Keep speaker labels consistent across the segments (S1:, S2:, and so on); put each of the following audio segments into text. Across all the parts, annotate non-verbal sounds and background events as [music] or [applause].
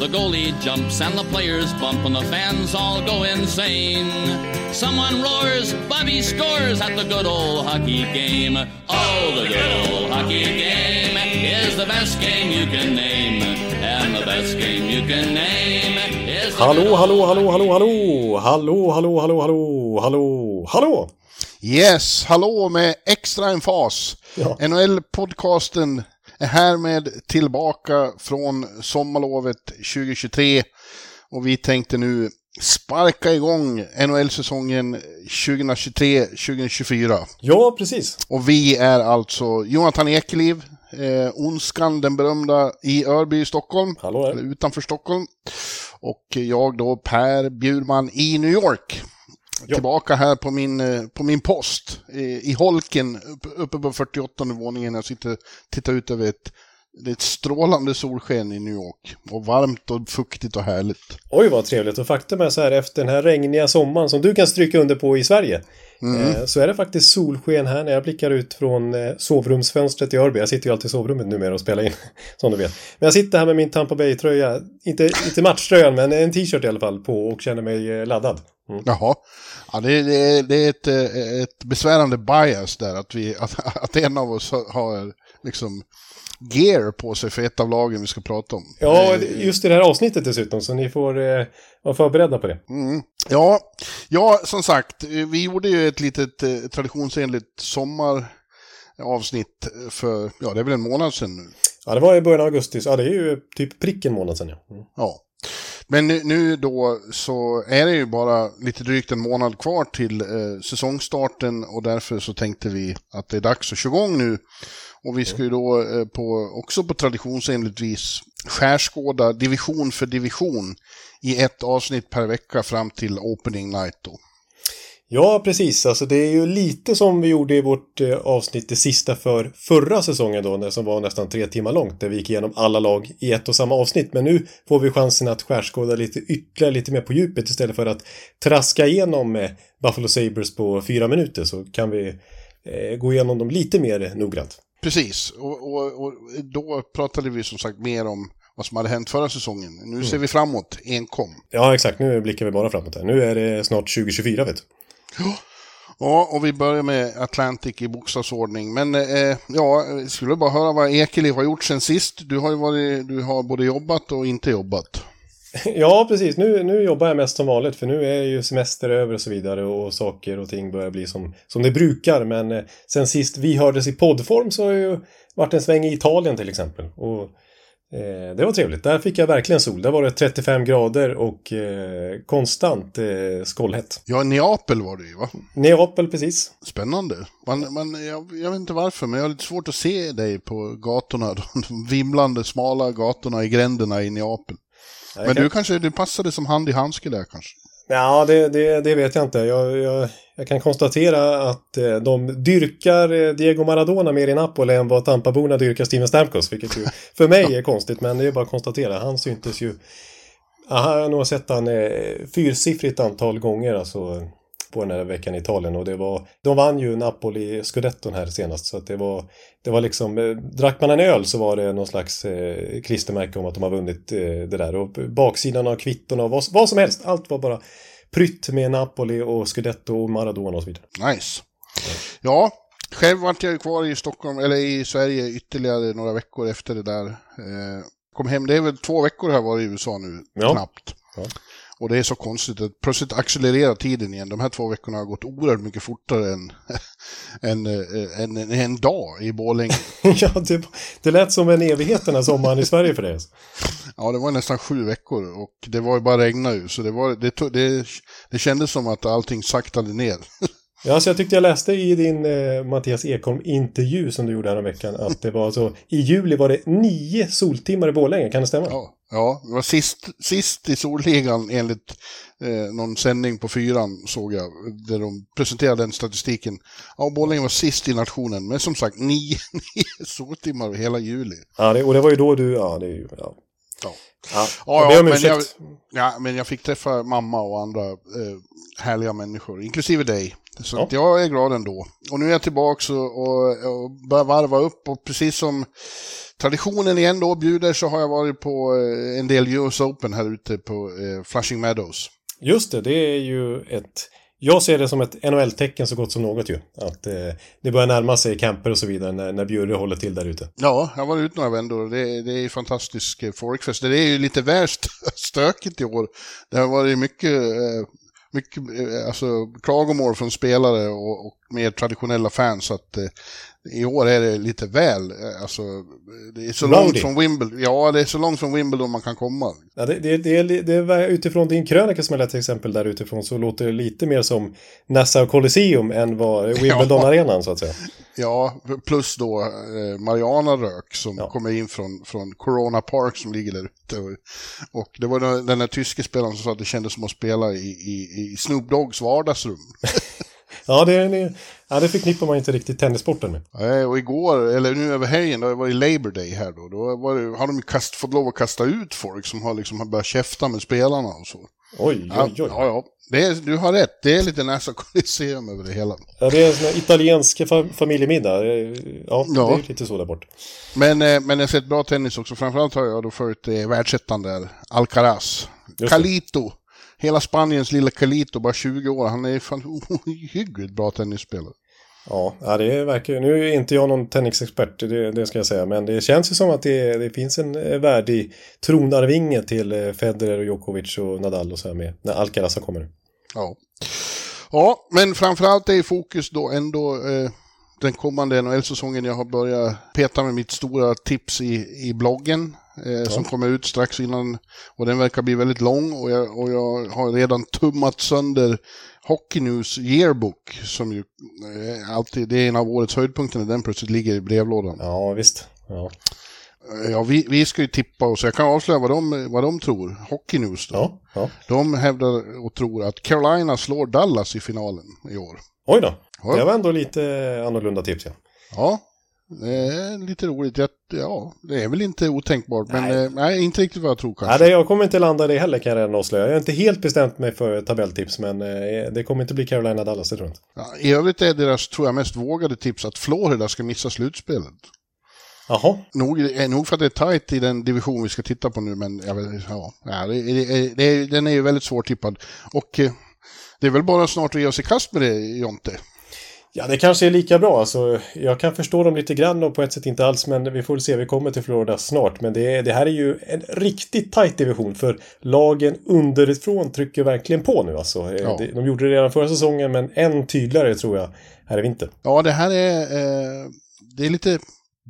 S1: The goalie jumps and the players bump and the fans all go insane. Someone roars, Bobby scores at the good old hockey game. Oh, the good old hockey game is the best game you can name. And the best game you can name is
S2: Hallå, hallå, hallå, hallå, hallå! Hallå, hallå, hallå, hallå, hallå, hallå!
S3: Yes, hallå med extra en fas.
S2: Ja.
S3: NHL-podcasten är härmed tillbaka från sommarlovet 2023 och vi tänkte nu sparka igång NHL-säsongen 2023-2024.
S2: Ja, precis.
S3: Och vi är alltså Jonathan Ekeliv, eh, Onskan den berömda i Örby i Stockholm,
S2: Hallå
S3: eller utanför Stockholm. Och jag då Per Bjurman i New York.
S2: Ja.
S3: Tillbaka här på min, eh, på min post i Holken upp- uppe på 48 våningen. Jag sitter och tittar ut över ett, det är ett strålande solsken i New York. Och varmt och fuktigt och härligt.
S2: Oj, vad trevligt. Och faktum är så här, efter den här regniga sommaren som du kan stryka under på i Sverige, eh, så är det faktiskt solsken här när jag blickar ut från eh, sovrumsfönstret i Örby. Jag sitter ju alltid i sovrummet numera och spelar in, [laughs] som du vet. Men jag sitter här med min Tampa Bay-tröja, inte, inte matchtröjan, men en t-shirt i alla fall på och känner mig laddad. Mm.
S3: Jaha. Ja, det, det, det är ett, eh, ett besvärande bias där att, vi, att, [laughs] att en av oss har- liksom gear på sig för ett av lagen vi ska prata om.
S2: Ja, just i det här avsnittet dessutom, så ni får eh, vara förberedda på det.
S3: Mm. Ja, ja, som sagt, vi gjorde ju ett litet eh, traditionsenligt sommaravsnitt för, ja det är väl en månad sedan nu.
S2: Ja, det var i början av augusti, så ja, det är ju typ prick en månad sedan. Ja. Mm.
S3: Ja. Men nu, nu då så är det ju bara lite drygt en månad kvar till eh, säsongstarten och därför så tänkte vi att det är dags att köra igång nu. Och vi ska ju då eh, på, också på traditionsenligt vis skärskåda division för division i ett avsnitt per vecka fram till opening night då.
S2: Ja, precis. Alltså det är ju lite som vi gjorde i vårt eh, avsnitt, det sista för förra säsongen då, när- som var nästan tre timmar långt, där vi gick igenom alla lag i ett och samma avsnitt. Men nu får vi chansen att skärskåda lite ytterligare, lite mer på djupet istället för att traska igenom Buffalo Sabres på fyra minuter så kan vi eh, gå igenom dem lite mer noggrant.
S3: Precis, och, och, och då pratade vi som sagt mer om vad som hade hänt förra säsongen. Nu ser vi framåt enkom.
S2: Ja, exakt. Nu blickar vi bara framåt här. Nu är det snart 2024, vet du.
S3: Ja, och vi börjar med Atlantic i bokstavsordning. Men eh, ja, jag skulle bara höra vad Ekeliv har gjort sen sist. Du har ju varit, du har både jobbat och inte jobbat. [laughs]
S2: Ja, precis. Nu, nu jobbar jag mest som vanligt för nu är ju semester över och så vidare och saker och ting börjar bli som, som det brukar. Men eh, sen sist vi hördes i poddform så har jag ju varit en sväng i Italien till exempel. Och det var trevligt. Där fick jag verkligen sol. Där var det 35 grader och eh, konstant eh, skållhett.
S3: Ja, Neapel var det ju va?
S2: Neapel precis.
S3: Spännande. Man, man, jag, jag vet inte varför, men jag har lite svårt att se dig på gatorna. [laughs] De vimlande, smala gatorna i gränderna i Neapel. Men du kanske, du passade som hand i handske där kanske?
S2: Ja, det, det, det vet jag inte. Jag, jag, jag kan konstatera att eh, de dyrkar eh, Diego Maradona mer i Napoli än vad Tampaborna dyrkar Steven Stamkos. Vilket ju [laughs] för mig är konstigt, men det är bara att konstatera. Han syntes ju... Aha, jag har nog sett han eh, fyrsiffrigt antal gånger alltså, på den här veckan i Italien. Och det var, de vann ju Napoli Scudetton här senast. Så att det var, det var liksom, drack man en öl så var det någon slags eh, klistermärke om att de har vunnit eh, det där. Och baksidan av kvitton och vad, vad som helst. Allt var bara prytt med Napoli och Scudetto och Maradona och så vidare.
S3: Nice. Ja, själv vart jag ju kvar i Stockholm, eller i Sverige ytterligare några veckor efter det där. Eh, kom hem, det är väl två veckor har jag varit i USA nu,
S2: Ja.
S3: knappt.
S2: Ja.
S3: Och det är så konstigt att plötsligt accelererar tiden igen. De här två veckorna har gått oerhört mycket fortare än, [laughs] eh, än, än en dag i Borlänge. [laughs]
S2: ja, det, det lät som en evighet den här sommaren i Sverige för dig. alltså.
S3: Ja, det var nästan sju veckor och det var ju bara regna ju, så det, var, det, det, det kändes som att allting saktade ner. [laughs]
S2: Ja, så jag tyckte jag läste i din eh, Mattias Ekholm-intervju som du gjorde här veckan att det var så i juli var det nio soltimmar i Borlänge, kan det stämma?
S3: Ja, Ja, det var sist, sist i Solligan enligt eh, någon sändning på fyran såg jag, där de presenterade den statistiken. Ja, Borlänge var sist i nationen, men som sagt nio, [laughs] nio soltimmar hela juli.
S2: Ja, det, och det var ju då du, ja det är ju, ja.
S3: Ja.
S2: Ja,
S3: Ja,
S2: jag
S3: men jag, ja, men jag fick träffa mamma och andra eh, härliga människor, inklusive dig. Så
S2: Ja.
S3: jag är glad ändå. Och nu är jag tillbaka och, och, och börjar varva upp och precis som traditionen igen då bjuder så har jag varit på eh, en del US Open här ute på eh, Flushing Meadows.
S2: Just det, det är ju ett... Jag ser det som ett NHL-tecken så gott som något ju. Att eh, det börjar närma sig camper och så vidare när, när Bjurre håller till där ute.
S3: Ja, jag har varit ute några vändor det, det är fantastisk eh, folkfest. Det är ju lite väl st- [laughs] stökigt i år. Det har varit mycket, eh, mycket eh, alltså, klagomål från spelare och, och mer traditionella fans. Att, eh, i år är det lite väl, eh, alltså, det är så
S2: Rowdy.
S3: långt från Wimbledon. Ja, det är så långt från Wimbledon man kan komma.
S2: Ja, det, det, det, är, det är utifrån din krönika som jag lät till exempel där utifrån så låter det lite mer som Nassau Colosseum än vad [laughs] Wimbledon-arenan så att säga.
S3: Ja, plus då eh, Mariana Rök som
S2: Ja.
S3: kommer in från, från Corona Park som ligger där ute. Och, och det var den, den där tyske spelaren som sa att det kändes som att spela i, i, i Snoop Doggs vardagsrum. [laughs]
S2: Ja, det, det, ja, det förknippar man inte riktigt tennissporten med.
S3: Nej, och igår, eller nu över helgen, då var det Labour Day här då. Då var det, har de kast, fått lov att kasta ut folk som har liksom har börjat käfta med spelarna och så.
S2: Oj,
S3: Ja,
S2: oj, oj.
S3: ja, ja. Det är, du har rätt, det är lite näsa Colosseum över det hela.
S2: Ja, det är en sån här italiensk fa- familjemiddag. Ja,
S3: Ja.
S2: det är lite så där bort.
S3: Men, eh, men jag har sett bra tennis också. Framförallt har jag då följt eh, världsettan där, Alcaraz. Calito. Hela Spaniens lilla Calito, bara 20 år. Han är fan [laughs] ohyggligt bra tennisspelare.
S2: Ja, ja, det verkar Nu är inte jag någon tennisexpert, det, det ska jag säga. Men det känns ju som att det, det finns en eh, värdig tronarvinge till eh, Federer och Djokovic och Nadal och så här med när Alcaraz kommer.
S3: Ja. ja, men framförallt är fokus då ändå eh, den kommande NHL-säsongen. Jag har börjat peta med mitt stora tips i, i bloggen eh, som kommer ut strax innan. Och den verkar bli väldigt lång och jag, och jag har redan tummat sönder Hockey News Yearbook som ju eh, alltid, det är en av årets höjdpunkter när den plötsligt ligger i brevlådan.
S2: Ja, visst. Ja,
S3: Eh, Ja, vi, vi ska ju tippa och så jag kan avslöja vad de, vad de tror. Hockey News då.
S2: ja, ja.
S3: De hävdar och tror att Carolina slår Dallas i finalen i år.
S2: Oj då.
S3: Ja.
S2: Det var ändå lite annorlunda tips, ja.
S3: Ja, det är lite roligt. Jag, ja, det är väl inte otänkbart, men
S2: Nej.
S3: nej, nej inte riktigt vad jag tror
S2: Nej,
S3: kanske.
S2: det, jag kommer inte landa det heller kan jag redan avslöja. Jag har inte helt bestämt mig för tabelltips, men eh, det kommer inte bli Carolina Dallas, det tror jag inte.
S3: Ja, I övrigt är deras, tror jag, mest vågade tips att Florida ska missa slutspelet.
S2: Jaha,
S3: Nog, är nog för att det är tajt i den division vi ska titta på nu, men jag vet, ja, det, det, det, den är ju väldigt svårtippad. Och eh, det är väl bara snart att ge oss i kast med det, Jonte.
S2: Ja, det kanske är lika bra. Alltså, jag kan förstå dem lite grann och på ett sätt inte alls, men vi får väl se. Vi kommer till Florida snart. Men det, det här är ju en riktigt tajt division, för lagen underifrån trycker verkligen på nu. Alltså. Eh,
S3: Ja.
S2: De gjorde det redan förra säsongen, men än tydligare tror jag här i vinter.
S3: Ja, det här är, eh, det är lite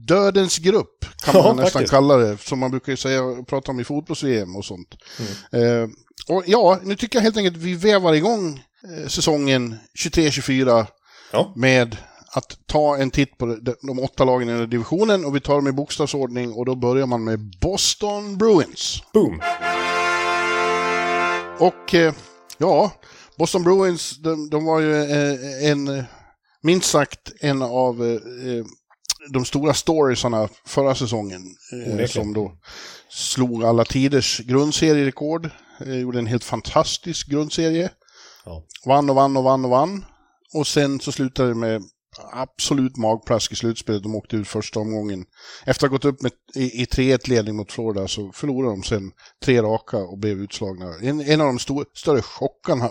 S3: dödens grupp, kan
S2: Ja,
S3: man nästan
S2: faktiskt.
S3: kalla det. Som man brukar säga prata om i fotbolls-VM och sånt.
S2: Mm.
S3: Eh, och ja, nu tycker jag helt enkelt att vi vevar igång eh, säsongen 23-24
S2: Ja,
S3: med att ta en titt på de, åtta lagen i den här divisionen och vi tar dem i bokstavsordning och då börjar man med Boston Bruins.
S2: boom!
S3: Och eh, ja, Boston Bruins, de, de var ju eh, en, minst sagt en av eh, de stora storiesarna förra säsongen.
S2: Onekligen.
S3: som då slog alla tiders grundserierekord. Gjorde en helt fantastisk grundserie.
S2: Ja.
S3: Vann och vann och vann och vann. Och sen så slutade det med absolut magplask i slutspelet. De åkte ut första omgången. Efter att ha gått upp med, i, i 3-1 ledning mot Florida så förlorade de sen tre raka och blev utslagna. En, en av de stor, större chockarna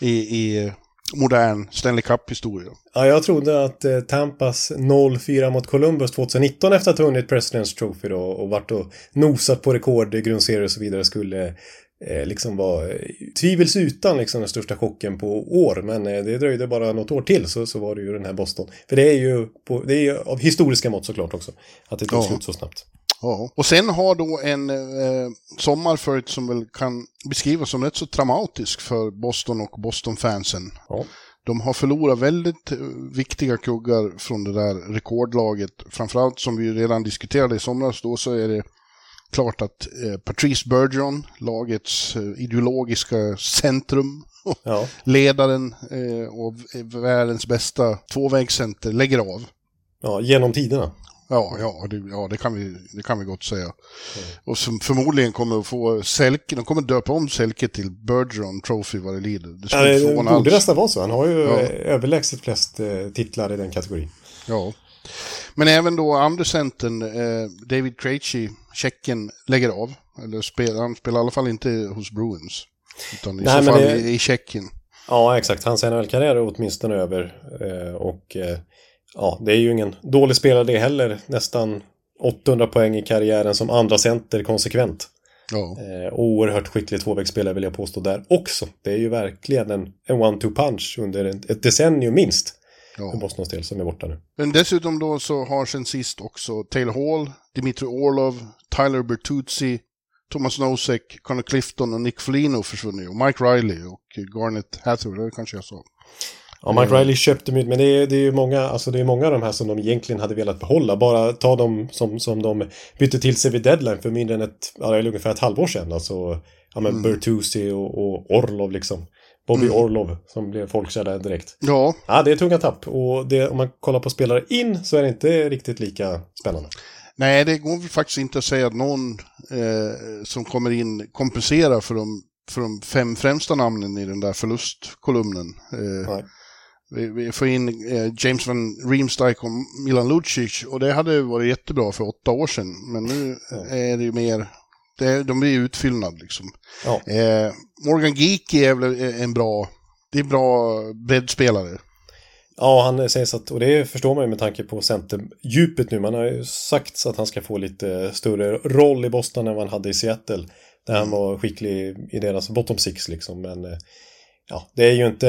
S3: i, i eh, modern Stanley Cup-historia.
S2: Ja, jag trodde att eh, Tampas 0-4 mot Columbus 2019 efter att ha vunnit President's Trophy då, och varit och nosat på rekord i grundserie och så vidare skulle eh, liksom vara eh, tvivelsutan liksom den största chocken på år. Men eh, det dröjde bara något år till så, så var det ju den här Boston. För det är ju, på, det är ju av historiska mått såklart också. Att det tog
S3: Ja.
S2: slut så snabbt.
S3: Ja. Och sen har då en eh, sommar följt som väl kan beskrivas som rätt så traumatisk för Boston och Boston-fansen.
S2: Ja.
S3: De har förlorat väldigt eh, viktiga kuggar från det där rekordlaget. Framförallt som vi redan diskuterade i somras då så är det klart att eh, Patrice Bergeron, lagets eh, ideologiska centrum, [laughs]
S2: Ja.
S3: ledaren eh, och världens bästa tvåvägscenter, lägger av.
S2: ja, genom tiderna.
S3: Ja, ja, det, ja det, kan vi, det kan vi gott säga. Och som förmodligen kommer att få Selke, de kommer döpa om Selke till Bergeron Trophy vad det lider. Det
S2: Ja, borde
S3: alls.
S2: nästan vara så. Han har ju
S3: Ja.
S2: överlägset flest titlar i den kategorin.
S3: Ja. Men även då andra centern, eh, David Krejci, tjecken, lägger av. Eller spelar, han spelar i alla fall inte hos Bruins. Utan i
S2: Nej,
S3: så fall
S2: det-
S3: i, Tjeckien.
S2: Ja, exakt. Hans NHL-karriär är åtminstone över. Eh, och eh, ja, det är ju ingen dålig spelare det heller. Nästan 800 poäng i karriären som andra center konsekvent.
S3: Ja.
S2: Eh, oerhört skicklig tvåvägsspelare vill jag påstå där också. Det är ju verkligen en, en one-two punch under en, ett decennium minst. För
S3: ja.
S2: Bostons del som är borta nu.
S3: Men dessutom då så har sen sist också Taylor Hall, Dimitri Orlov, Tyler Bertuzzi, Thomas Nosek, Connor Clifton och Nick Foligno försvunnit. Och Mike Riley och Garnet Hathaway, det kanske jag sa.
S2: Ja, Mike Riley köpte mycket, men det är, det är ju många, alltså det är många av de här som de egentligen hade velat behålla. Bara ta dem som, som de bytte till sig vid deadline för mindre än ett, är ungefär ett halvår sedan. Alltså, ja men Bertuzzi och, och Orlov liksom. Bobby Orlov som blev folkkär direkt.
S3: Ja,
S2: Ja, det är tunga tapp. Och det, om man kollar på spelare in så är det inte riktigt lika spännande.
S3: nej det går faktiskt inte att säga att någon eh, som kommer in kompenserar för de, för de fem främsta namnen i den där förlustkolumnen. Eh, vi, vi får in eh, James van Riemsdyk och Milan Lucic och det hade varit jättebra för åtta år sedan. Men nu är det ju mer, det är, de blir utfyllnad liksom.
S2: Ja.
S3: Morgan Geeky är väl en bra, det är bra breddspelare.
S2: Ja, han sägs att, och det förstår man ju med tanke på centerdjupet nu. Man har ju sagt att han ska få lite större roll i Boston än vad han hade i Seattle. Där han var skicklig i deras bottom six liksom. Men eh, ja, det är ju inte,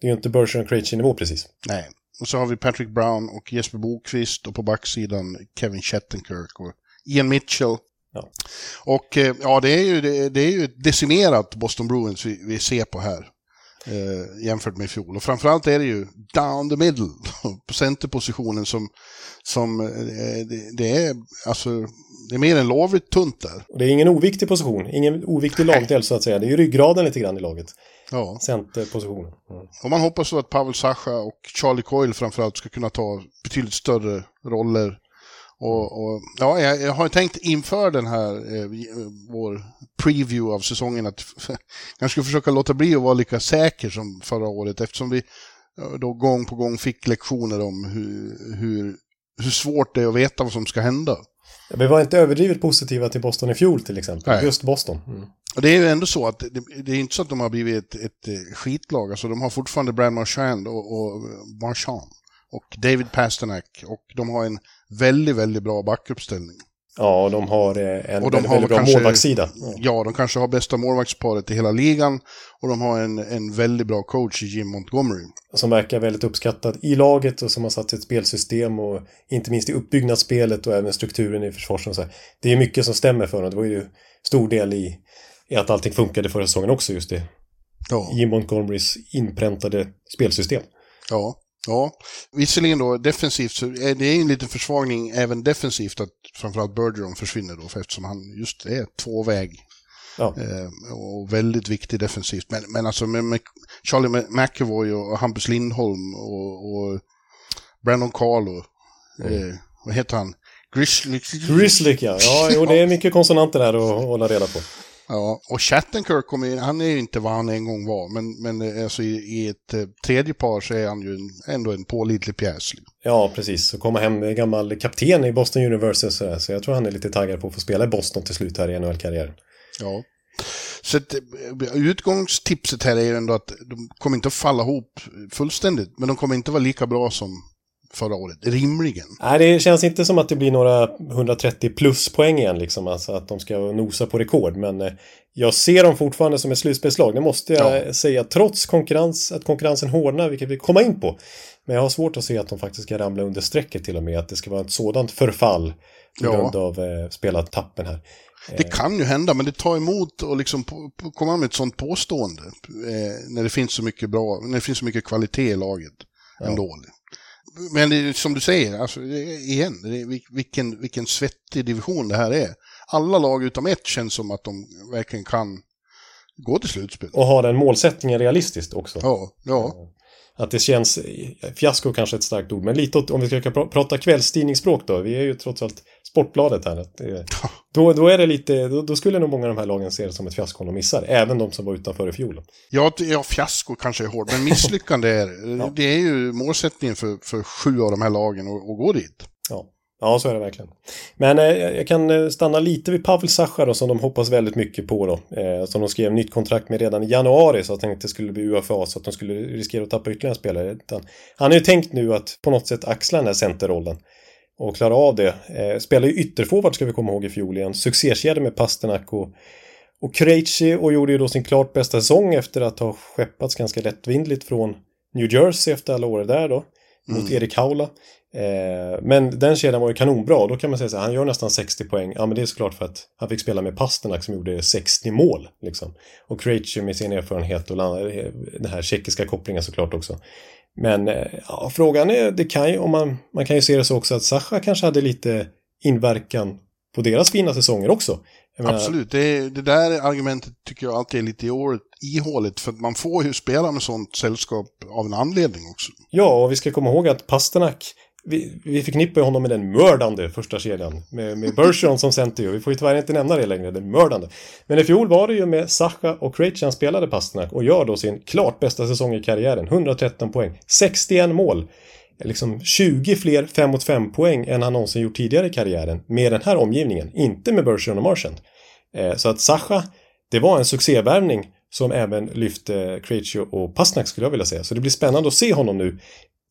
S2: det är ju inte Bergeron Krejci nivå precis.
S3: Nej. Och så har vi Patrick Brown och Jesper Bokvist och på backsidan Kevin Shattenkirk och Ian Mitchell.
S2: Ja.
S3: Och eh, ja, det är ju, det, det är ju ett decimerat Boston Bruins vi, vi ser på här. Eh, jämfört med i fjol. Och framförallt är det ju down the middle [laughs] på centerpositionen som, som eh, det, det är alltså det är mer än lovligt tunt där.
S2: Och det är ingen oviktig position, ingen oviktig lagdel så att säga. Det är ju ryggraden lite grann i laget.
S3: Ja.
S2: Centerpositionen. Mm.
S3: Och man hoppas då att Pavel Sacha och Charlie Coyle framförallt ska kunna ta betydligt större roller. Och, och ja, jag, har tänkt inför den här, eh, eh, vår preview av säsongen, att [laughs] jag ska försöka låta bli att vara lika säker som förra året eftersom vi eh, då gång på gång fick lektioner om hur, hur, hur svårt det är att veta vad som ska hända.
S2: Vi var inte överdrivet positiva till Boston i fjol till exempel.
S3: Nej.
S2: Just Boston. Mm.
S3: Och det är ju ändå så att det, det är inte så att de har blivit ett, ett eh, skitlag. Alltså de har fortfarande Brad Marchand och, och Marchand och David Pasternak och de har en väldigt, väldigt bra backuppställning.
S2: Ja, och de har eh, en
S3: Och de
S2: väldigt,
S3: har
S2: väldigt bra
S3: kanske-
S2: målvaktssida. Ja.
S3: Ja, de kanske har bästa målvaktsparet i hela ligan och de har en, en väldigt bra coach i Jim Montgomery.
S2: Som verkar väldigt uppskattad i laget och som har satt ett spelsystem och inte minst i uppbyggnadsspelet och även strukturen i här. Det är mycket som stämmer för honom. Det var ju stor del i, i att allting funkade förra säsongen också just det.
S3: Ja,
S2: Jim Montgomerys inpräntade spelsystem.
S3: ja. Ja, visserligen då defensivt så är det en liten försvagning även defensivt att framförallt Bergeron försvinner då för eftersom han just är tvåväg
S2: Ja.
S3: Eh, och väldigt viktig defensivt. Men, men alltså med, med Charlie McAvoy och Hampus Lindholm och, och Brandon Carlo. Eh, vad heter han? Grizzly.
S2: Grizzlick ja. Ja, jo, det är mycket konsonanter där att hålla reda på.
S3: Ja, och Shattenkirk kommer in, han är ju inte vad han en gång var, men, men eh, alltså i, i ett eh, tredje par så är han ju en, ändå en pålitlig pjäs.
S2: Ja, precis. Och komma hem med gammal kapten i Boston University och sådär. Så jag tror han är lite taggad på att få spela i Boston till slut här i NHL-karriären.
S3: Ja. Så att, eh, utgångstipset här är ju ändå att de kommer inte att falla ihop fullständigt, men de kommer inte vara lika bra som förra året, rimligen.
S2: Nej, det känns inte som att det blir några 130 plus poäng igen, liksom. Alltså att de ska nosa på rekord. Men eh, jag ser dem fortfarande som ett slutspelslag. Det måste jag
S3: Ja.
S2: säga, trots konkurrens, att konkurrensen hårdnar, vilket vi kommer in på. Men jag har svårt att se att de faktiskt ska ramla under strecket till och med. Att det ska vara ett sådant förfall på
S3: Ja.
S2: grund av eh, spelartappen här.
S3: Det kan ju hända, men det tar emot att liksom komma med ett sånt påstående. Eh, när det finns så mycket bra, när det finns så mycket kvalitet i laget ändå. Men det, är som du säger, alltså, igen, är, vil- vilken, vilken svettig division det här är. alla lag utom ett känns som att de verkligen kan gå till slutspel.
S2: Och ha den målsättningen realistiskt också.
S3: Ja, ja.
S2: Att det känns, fiasko kanske är ett starkt ord, men lite åt, om vi ska pr- prata kvällstidningsspråk då, vi är ju trots allt Sportbladet här. Att det, då, då är det lite, då, då skulle nog många av de här lagen se det som ett fiasko om de missar, även de som var utanför i fjol.
S3: Ja, ja, fiasko kanske är hårt, men misslyckande är [laughs] det är ju målsättningen för, för sju av de här lagen att att gå dit.
S2: Ja. Ja, så är det verkligen. Men eh, jag kan eh, stanna lite vid Pavel Sacha då, som de hoppas väldigt mycket på då. Eh, som de skrev nytt kontrakt med redan i januari, så jag tänkte det skulle bli UFA, så att de skulle riskera att tappa ytterligare spelare. Utan, han har ju tänkt nu att på något sätt axla den här centerrollen. Och klara av det. Eh, spelar ju ytterforward ska vi komma ihåg i fjol igen. Succékedja med Pasternak och, och Krejci och gjorde ju då sin klart bästa säsong efter att ha skeppats ganska lättvindligt från New Jersey efter alla år där då. Mot Erik Haula. Eh, men den kedjan var ju kanonbra då kan man säga så här, han gör nästan 60 poäng. Ja men det är såklart för att han fick spela med Pasternak som gjorde 60 mål. Liksom. Och Krejci med sin erfarenhet och la- den här tjeckiska kopplingen såklart också. Men eh, ja, frågan är, det kan ju, om man, man kan ju se det så också att Sacha kanske hade lite inverkan på deras fina säsonger också. Menar,
S3: Absolut, det, det där argumentet tycker jag alltid är lite ihåligt, för att man får ju spela med sånt sällskap av en anledning också.
S2: Ja, och vi ska komma ihåg att Pasternak, vi, vi förknippar ju honom med den mördande första kedjan. Med, med Bergeron som center ju. Vi får ju tyvärr inte nämna det längre, den mördande. Men i fjol var det ju med Sacha och Krejci han spelade Pasternak och gör då sin klart bästa säsong i karriären. 113 poäng, 61 mål. Liksom 20 fler 5 mot 5 poäng än han någonsin gjort tidigare i karriären med den här omgivningen. Inte med Bergeron och Marchand. Eh, så att Sacha, det var en succévärvning som även lyfte Krejci och Pasternak skulle jag vilja säga. Så det blir spännande att se honom nu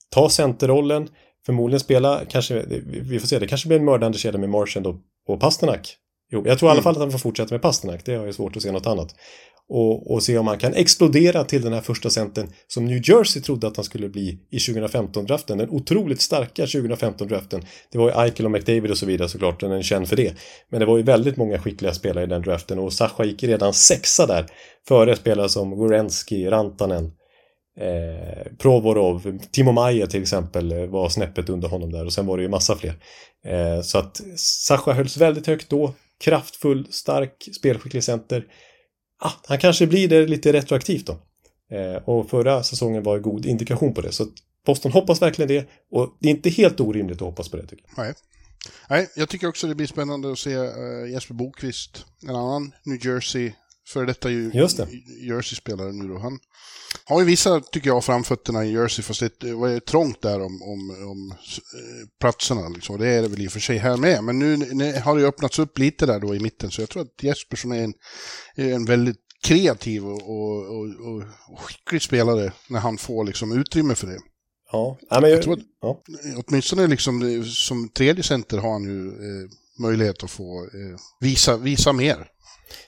S2: ta centerrollen, förmodligen spela, kanske, vi får se, det kanske blir en mördande kedja med Marchand och, och Pasternak. Jo, jag tror i alla fall att han får fortsätta med Pasternak, det har jag svårt att se något annat. Och, och se om han kan explodera till den här första centern som New Jersey trodde att han skulle bli i 2015-draften. Den otroligt starka 2015-draften. Det var ju Eichel och McDavid och så vidare såklart, den är känd för det. Men det var ju väldigt många skickliga spelare i den draften och Sacha gick redan sexa där. Före spelare som Gorenski, Rantanen, Eh, Provorov, Timo Maier till exempel eh, var snäppet under honom där och sen var det ju massa fler. Eh, så att Sacha hölls väldigt högt då. Kraftfull, stark, spelskicklig center. Ah, han kanske blir det lite retroaktivt då. Eh, och förra säsongen var en god indikation på det. Så att Boston hoppas verkligen det och det är inte helt orimligt att hoppas på det tycker jag.
S3: Nej. Nej, jag tycker också det blir spännande att se eh, Jesper Bokvist, en annan New Jersey, för detta ju
S2: det.
S3: Jersey-spelare nu då. Han har ju vissa, tycker jag, framfötterna i Jersey, fast det var trångt där om, om, om eh, platserna. Liksom. Det är det väl i och för sig här med, men nu, har det ju öppnats upp lite där då i mitten, så jag tror att Jespersson är en, en väldigt kreativ och, och, och, och, skicklig spelare när han får liksom utrymme för det.
S2: Ja, men jag,
S3: Jag tror att-
S2: ja.
S3: Åtminstone liksom som tredje center har han ju eh, möjlighet att få eh, visa, visa mer.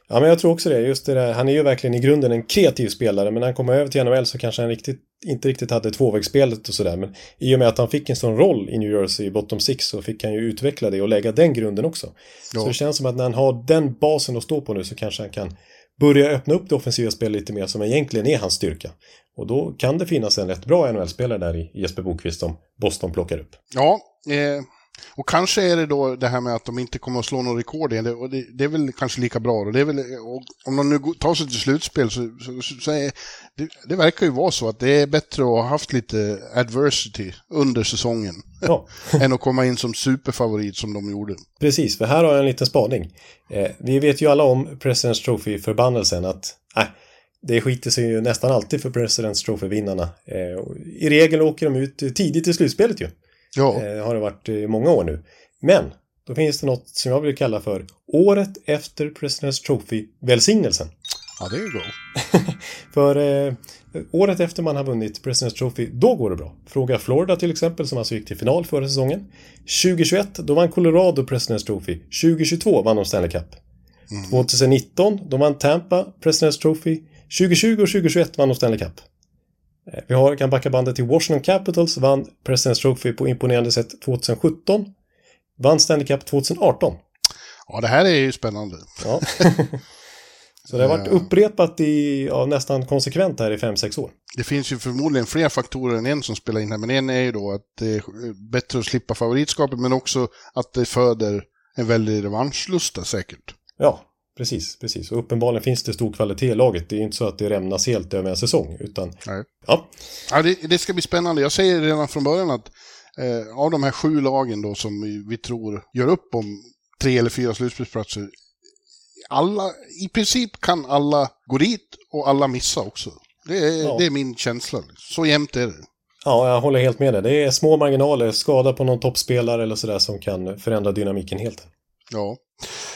S2: Ja, men jag tror också det. Just det där, han är ju verkligen i grunden en kreativ spelare, men när han kom över till NHL så kanske han riktigt, inte riktigt hade tvåvägsspelet och sådär. Men i och med att han fick en sån roll i New Jersey i bottom six så fick han ju utveckla det och lägga den grunden också.
S3: Ja.
S2: Så det känns som att när han har den basen att stå på nu så kanske han kan börja öppna upp det offensiva spelet lite mer som egentligen är hans styrka. Och då kan det finnas en rätt bra NHL-spelare där i Jesper Bokvist som Boston plockar upp.
S3: Ja, eh, och kanske är det då det här med att de inte kommer att slå någon rekord igen. Det, och det, det är väl kanske lika bra. Och det är väl, om de nu tar sig till slutspel så, så, så, så är det, det verkar ju vara så att det är bättre att ha haft lite adversity under säsongen
S2: Ja. [laughs]
S3: än att komma in som superfavorit som de gjorde.
S2: Precis, för här har jag en liten spaning. Eh, vi vet ju alla om President's Trophy-förbannelsen att äh, det skiter sig ju nästan alltid för President's Trophy-vinnarna. Eh, I regel åker de ut tidigt i slutspelet ju.
S3: Ja,
S2: Eh, har det varit i många år nu. Men då finns det något som jag vill kalla för året efter President's Trophy-välsignelsen.
S3: ja det är ju bra. [laughs]
S2: För eh, året efter man har vunnit President's Trophy, då går det bra. Fråga Florida till exempel som alltså gick till final förra säsongen. 2021, då vann Colorado President's Trophy. 2022 vann de Stanley Cup. 2019, då vann Tampa President's Trophy. 2020 och 2021 vann de Stanley Cup. Eh, Vi har, kan backa bandet till Washington Capitals, vann President's Trophy på imponerande sätt 2017. Vann Stanley Cup 2018.
S3: Ja, det här är ju spännande.
S2: Ja. [laughs] Så det har varit upprepat i, ja, nästan konsekvent här i 5-6 år.
S3: Det finns ju förmodligen fler faktorer än en som spelar in här, men en är ju då att det är bättre att slippa favoritskapet, men också att det föder en väldig revanschlusta säkert.
S2: Ja, precis, precis. Och uppenbarligen finns det stor kvalitet i laget. Det är inte så att det rämnas helt över en säsong, utan...
S3: Nej.
S2: Ja,
S3: Ja, det, det ska bli spännande. Jag säger redan från början att eh, av de här sju lagen då som vi, vi tror gör upp om tre eller fyra slutspelsplatser, alla, i princip kan alla gå dit och alla missa också. Det är,
S2: Ja.
S3: det är min känsla. Så jämnt är det.
S2: ja, jag håller helt med dig. Det är små marginaler, skada på någon toppspelare eller sådär som kan förändra dynamiken helt.
S3: Ja,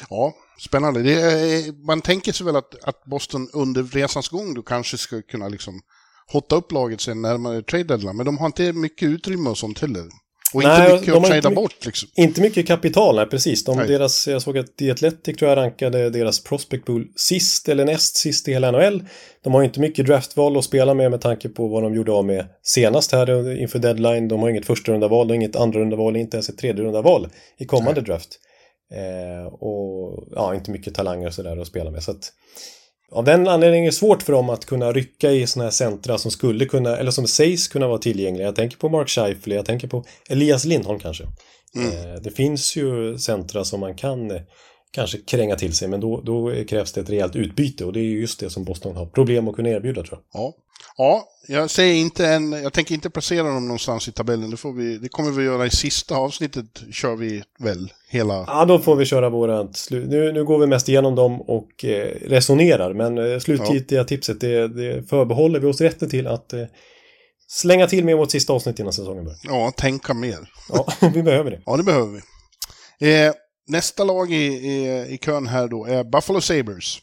S3: ja spännande. Är, man tänker sig väl att, att Boston under resans gång då kanske ska kunna liksom hotta upp laget sen närmare trade deadline, men de har inte mycket utrymme och sånt heller. Och
S2: Nej,
S3: inte mycket
S2: de
S3: att
S2: har
S3: trada
S2: mycket-
S3: bort liksom.
S2: Inte mycket kapital, nej precis. De,
S3: Nej.
S2: deras, jag såg att The Athletic tror jag rankade deras prospect pool sist eller näst sist i hela NHL. De har inte mycket draftval att spela med med tanke på vad de gjorde av med senast här inför deadline. De har inget första runda val och inget andra runda val, inte ens ett tredje runda val i kommande draft. Eh, och ja, inte mycket talanger och sådär att spela med. Så att, av den anledningen är det svårt för dem att kunna rycka i sådana här centra som skulle kunna, eller som sägs kunna vara tillgängliga. Jag tänker på Mark Scheifele, jag tänker på Elias Lindholm kanske. Eh, Det finns ju centra som man kan kanske kränga till sig, men då, då krävs det ett rejält utbyte och det är ju just det som Boston har problem att kunna erbjuda tror jag.
S3: Ja. ja, jag säger inte en, jag tänker inte placera dem någonstans i tabellen. Det, får vi, det kommer vi göra i sista avsnittet, kör vi väl hela...
S2: Ja, då får vi köra vårat slut. Nu, nu går vi mest igenom dem och eh, resonerar, men eh, slutgiltiga tipset det, det förbehåller vi oss rätten till att eh, slänga till med vårt sista avsnitt innan säsongen börjar.
S3: Ja, tänka mer.
S2: Ja, [laughs] vi behöver det.
S3: Ja, det behöver vi. Eh, nästa lag i, i, i kön här då är Buffalo Sabres.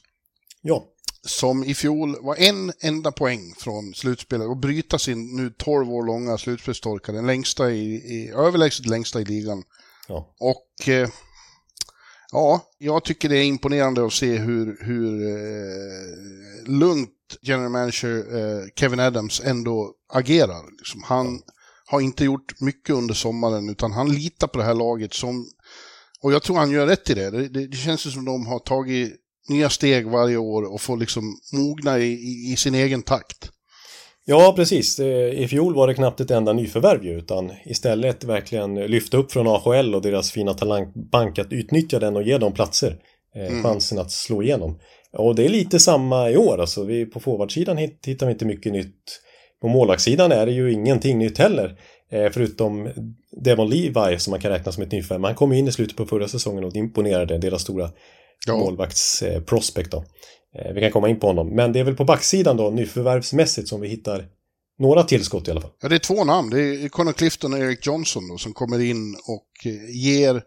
S2: Ja,
S3: Som i fjol var en enda poäng från slutspelet och bryta sin nu 12 år långa slutspelstorka, den längsta i, i överlägset längsta i ligan.
S2: ja.
S3: Och eh, ja, jag tycker det är imponerande att se hur, hur eh, lugnt general manager eh, Kevin Adams ändå agerar. Liksom, han har inte gjort mycket under sommaren utan han litar på det här laget som, och jag tror han gör rätt i det. Det, det, det känns ju som de har tagit nya steg varje år och får liksom mogna i, i, i sin egen takt.
S2: Ja, precis. Eh, I fjol var det knappt ett enda nyförvärv ju, utan istället verkligen lyfta upp från AHL och deras fina talangbank att utnyttja den och ge dem platser. Eh, Chansen att slå igenom. Och det är lite samma i år. Alltså, vi, på forwardsidan hitt- hittar vi inte mycket nytt. På målvaktssidan är det ju ingenting nytt heller. Eh, förutom Devon Levi som man kan räkna som ett nyförvärv. Han kom in i slutet på förra säsongen och imponerade deras stora
S3: Ja.
S2: målvaktsprospect prospect då. Eh, vi kan komma in på honom. Men det är väl på backsidan då, nyförvärvsmässigt, som vi hittar några tillskott i alla fall.
S3: Ja, det är två namn. Det är Connor Clifton och Eric Johnson då, som kommer in och eh, ger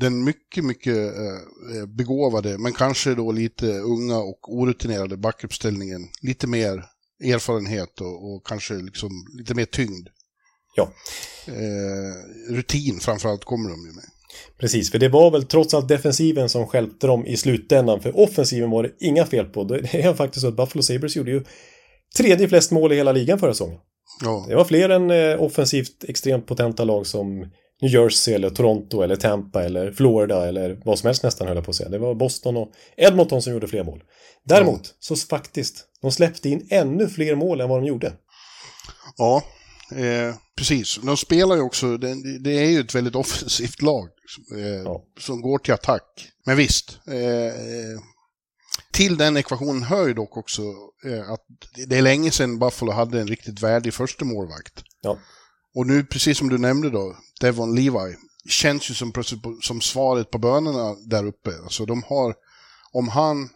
S3: den mycket, mycket eh, begåvade, men kanske då lite unga och orutinerade backuppställningen lite mer erfarenhet och, och kanske liksom lite mer tyngd.
S2: Ja.
S3: Eh, rutin framförallt kommer de ju med.
S2: Precis, för det var väl trots allt defensiven som stjälpte dem i slutändan. För offensiven var det inga fel på. Det är faktiskt så att Buffalo Sabres gjorde ju tredje flest mål i hela ligan förra säsongen.
S3: Ja,
S2: Det var fler än eh, offensivt extremt potenta lag som New Jersey eller Toronto eller Tampa eller Florida eller vad som helst nästan höll jag på att säga. Det var Boston och Edmonton som gjorde fler mål. Däremot så faktiskt, de släppte in ännu fler mål än vad de gjorde.
S3: ja eh, precis. De spelar ju också, det, det är ju ett väldigt [laughs] offensivt lag eh,
S2: Ja.
S3: som går till attack. Men visst, eh, eh, till den ekvationen hör ju dock också eh, att det är länge sedan Buffalo hade en riktigt värdig första målvakt.
S2: Ja,
S3: Och nu, precis som du nämnde då, Devon Levi, känns ju som, som svaret på bönerna där uppe. Alltså de har, om han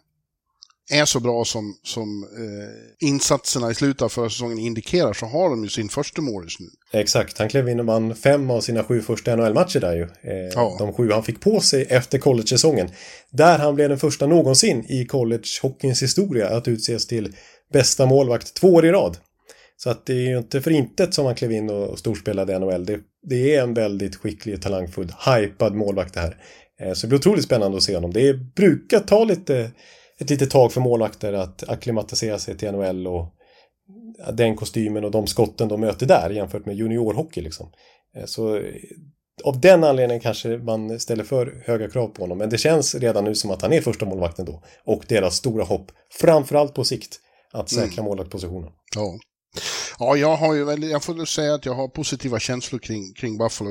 S3: är så bra som, som eh, insatserna i slutet av förra säsongen indikerar så har de ju sin första målis nu.
S2: exakt. Han klev in och vann fem av sina sju första NHL-matcher där ju. Eh,
S3: Ja.
S2: De sju han fick på sig efter college-säsongen. Där han blev den första någonsin i college-hockeyns historia att utses till bästa målvakt två år i rad. Så att det är ju inte för intet som han klev in och storspelade i NHL. Det, det är en väldigt skicklig, talangfull, hypad målvakt det här. Eh, Så det blir otroligt spännande att se honom. Det brukar ta lite, ett litet tag för målvakter att akklimatisera sig till NHL och den kostymen och de skotten de möter där jämfört med juniorhockey liksom. Eh, Så eh, av den anledningen kanske man ställer för höga krav på honom. Men det känns redan nu som att han är första målvakten då. Och deras stora hopp, framförallt på sikt, att säkra målvaktpositionen.
S3: Ja. Ja, jag har ju jag får säga att jag har positiva känslor kring, kring Buffalo.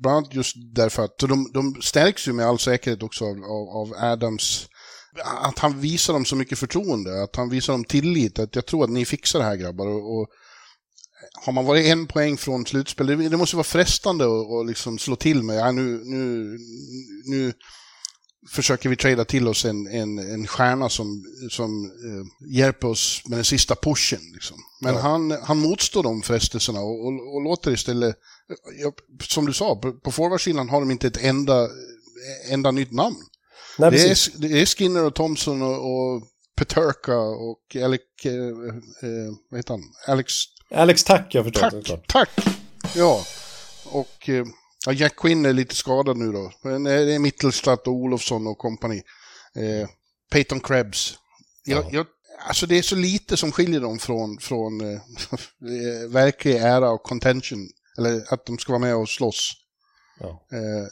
S3: Bland annat just därför att de, de stärks ju med all säkerhet också av, av, av Adams att han visar dem så mycket förtroende, att han visar dem tillit, att jag tror att ni fixar det här grabbar. Och, och har man varit en poäng från slutspel, det, det måste vara frestande att liksom slå till med, ja, nu, nu, nu försöker vi trada till oss en, en, en stjärna som, som eh, hjälper oss med den sista pushen. Liksom. Men ja. han, han motstår de frestelserna och, och, och låter istället, ja, som du sa, på, på forwardsidan har de inte ett enda, enda nytt namn. Nej, det, är, det är Skinner och Thompson och, och Peterka och Alec, eh, eh, vad heter han? Alex...
S2: Alex Tack, jag förstår.
S3: Tack, tack! Ja, och eh, ja, Jack Quinn är lite skadad nu då. Men det är Mittelstadt och Olofsson och kompani. Eh, Peyton Krebs. Jag, ja. jag, alltså det är så lite som skiljer dem från, från eh, [laughs] verklig ära och contention. Eller att de ska vara med och slåss. Ja. Eh,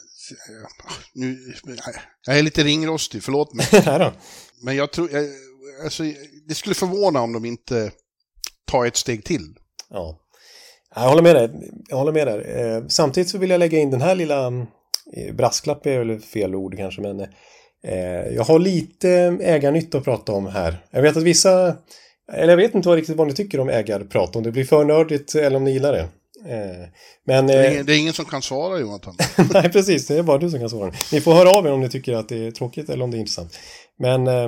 S3: nu, jag är lite ringrostig, förlåt mig. [laughs] Men jag tror, jag, alltså, det skulle förvåna om de inte tar ett steg till.
S2: Ja, jag håller med dig. Jag håller med dig. Eh, samtidigt så vill jag lägga in den här lilla eh, brasklapp är väl fel ord kanske, men eh, jag har lite ägarnytta att prata om här. Jag vet att vissa, eller jag vet inte vad riktigt vad ni tycker om ägarprat, om det blir för nördigt eller om ni gillar det.
S3: Eh, men, det, är ingen, det är ingen som kan svara Jonathan. [laughs]
S2: Nej, precis. Det är bara du som kan svara. Ni får höra av er om ni tycker att det är tråkigt eller om det är intressant. Men eh,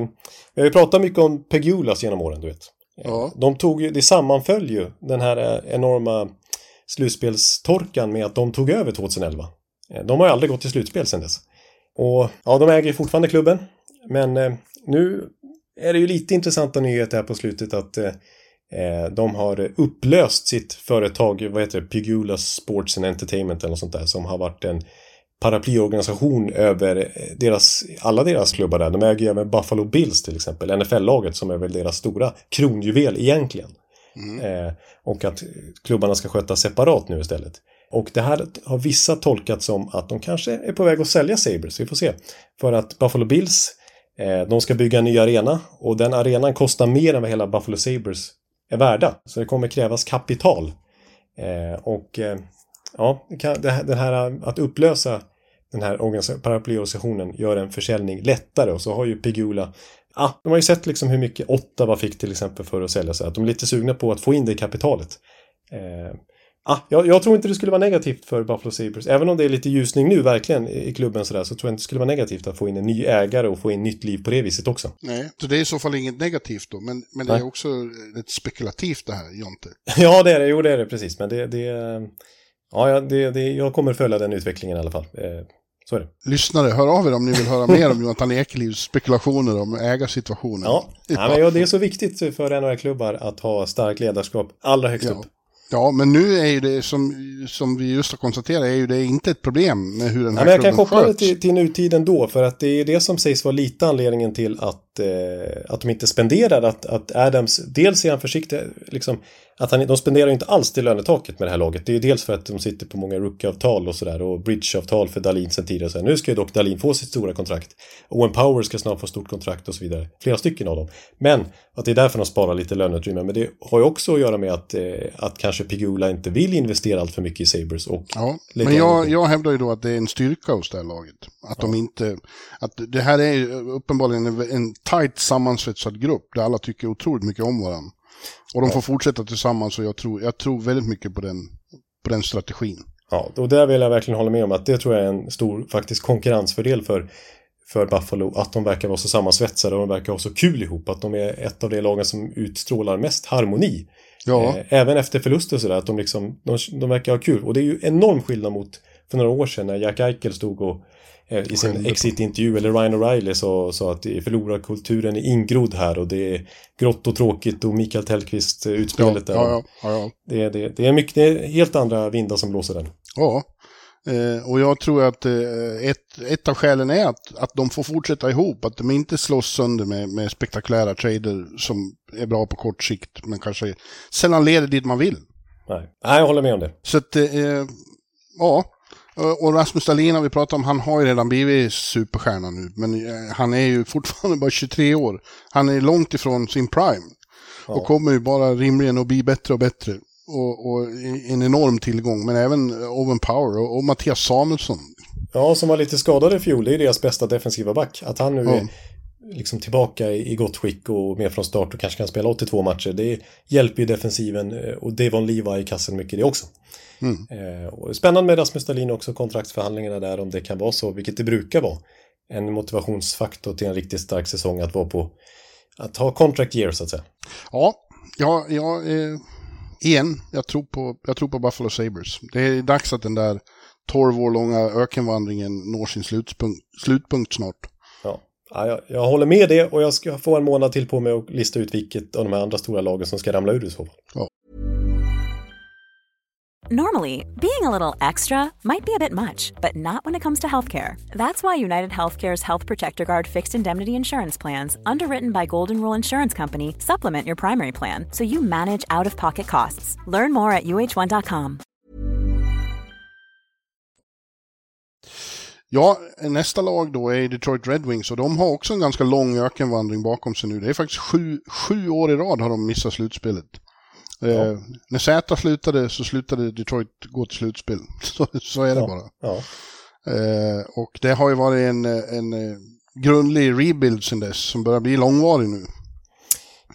S2: vi har ju pratat mycket om Pegulas genom åren, du vet. Ja. De tog ju, det sammanföll ju den här eh, enorma slutspelstorkan med att de tog över 2011. De har ju aldrig gått till slutspel sedan dess. Och ja, de äger fortfarande klubben. Men nu är det ju lite intressanta nyheter här på slutet att Eh, de har upplöst sitt företag, vad heter det, Pigula Sports and Entertainment eller något sånt där, som har varit en paraplyorganisation över deras, alla deras klubbar där. De äger ju även Buffalo Bills till exempel, NFL-laget som är väl deras stora kronjuvel egentligen. Mm. Eh, och att klubbarna ska skötas separat nu istället. Och det här har vissa tolkat som att de kanske är på väg att sälja Sabres, vi får se. För att Buffalo Bills, eh, de ska bygga en ny arena och den arenan kostar mer än vad hela Buffalo Sabres är värda. Så det kommer krävas kapital. Eh, och eh, ja, det här eh, att upplösa den här paraplyorganisationen gör en försäljning lättare och så har ju Pegula Ah, de har ju sett liksom hur mycket Ottawa fick till exempel för att sälja sig. Att de är lite sugna på att få in det kapitalet. Eh, Ah, jag, jag, tror inte det skulle vara negativt för Buffalo Sabres. Även om det är lite ljusning nu verkligen i klubben sådär så tror jag inte det skulle vara negativt att få in en ny ägare och få in nytt liv på det viset också.
S3: Nej, så det är i så fall inget negativt då. Men, men det är också ett spekulativt det här, Jonte. [laughs]
S2: ja, det är det. Jo, det är det precis. Men det... det ja, det, det, jag kommer följa den utvecklingen i alla fall. Eh, så är det.
S3: Lyssnare, hör av er om ni vill höra mer om Jonathan Ekelivs spekulationer om ägarsituationen.
S2: Ja, ja men ja, det är så viktigt för NHL-klubbar att ha starkt ledarskap allra högst ja. upp.
S3: Ja, men nu är ju det som, som vi just har konstaterat, är ju det inte ett problem med hur den här ja,
S2: men Jag kan koppla det till, till nutiden då, för att det är det som sägs vara lite anledningen till att, eh, att de inte spenderar, att, att Adams, dels är han försiktig, liksom, att han, de spenderar inte alls till lönetaket med det här laget. Det är ju dels för att de sitter på många rookieavtal och sådär och bridgeavtal för Dalin sen tidigare. Så här, nu ska ju dock Dalin få sitt stora kontrakt. Owen Power ska snart få stort kontrakt och så vidare. Flera stycken av dem. Men att det är därför de sparar lite löneutrymme. Men det har ju också att göra med att, eh, att kanske Pigula inte vill investera allt för mycket i Sabres. Och
S3: ja, men jag, jag hävdar ju då att det är en styrka hos det här laget. Att ja. de inte... Att det här är uppenbarligen en, en tajt sammansvetsad grupp där alla tycker otroligt mycket om varandra. Och de får fortsätta tillsammans och jag tror, jag tror väldigt mycket på den, på den strategin.
S2: Ja, och där vill jag verkligen hålla med om att det tror jag är en stor faktiskt konkurrensfördel för, för Buffalo. Att de verkar vara så sammansvetsade och de verkar ha så kul ihop. Att de är ett av de lagen som utstrålar mest harmoni. Ja. Eh, även efter förluster och sådär, att de liksom, de, de verkar ha kul. Och det är ju enorm skillnad mot för några år sedan när Jack Eichel stod och Eh, i sin exit-intervju, eller Ryan O'Reilly sa, sa att förlorarkulturen är ingrodd här och det är grått och tråkigt och Mikael Tellqvist eh,
S3: ja, ja, ja, ja.
S2: Det, det, det, är mycket, det är helt andra vindar som blåser den.
S3: Ja, eh, och jag tror att ett, ett av skälen är att, att de får fortsätta ihop, att de inte slåss sönder med, med spektakulära trader som är bra på kort sikt, men kanske sällan leder dit man vill.
S2: Nej, Nej jag håller med om det.
S3: Så att, ja, och Rasmus Dahlin har vi pratat om, han har ju redan blivit superstjärna nu. Men eh, han är ju fortfarande bara 23 år. Han är långt ifrån sin prime. Ja. Och kommer ju bara rimligen att bli bättre och bättre. och, och en enorm tillgång, men även Owen Power och, och Mattias Samuelsson.
S2: Ja, som var lite skadad i fjol, det är deras bästa defensiva back. Att han nu
S3: Ja.
S2: är liksom tillbaka i gott skick och med från start och kanske kan spela 82 matcher. Det hjälper ju defensiven eh, och Devon Levi i kassen mycket det också. Eh, och spännande med Rasmus Dahlin också, kontraktsförhandlingarna där, om det kan vara så, vilket det brukar vara. En motivationsfaktor till en riktigt stark säsong att vara på, att ha contract year så att säga.
S3: Ja, ja, ja eh, igen, jag tror, på, jag tror på Buffalo Sabres. Det är dags att den där 12 år långa ökenvandringen når sin slutpunkt, slutpunkt snart.
S2: Ja. Ja, jag, jag håller med det och jag ska få en månad till på mig att lista ut vilket av de här andra stora lagen som ska ramla ur i så fall.
S4: Normally, being a little extra might be a bit much, but not when it comes to healthcare. That's why United Healthcare's Health Protector Guard fixed indemnity insurance plans, underwritten by Golden Rule Insurance Company, supplement your primary plan so you manage out of pocket costs. Learn more at uh1.com.
S3: Ja, nästa lag då är Detroit Red Wings och de har också en ganska lång ökenvandring bakom sig nu. Det är faktiskt sju, sju år i rad har de missat slutspelet. Eh, när Z slutade så slutade Detroit gå till slutspel. [laughs] Så, så är det
S2: Ja.
S3: bara.
S2: Ja.
S3: Eh, och det har ju varit en, en eh, grundlig rebuild sen dess som börjar bli långvarig nu.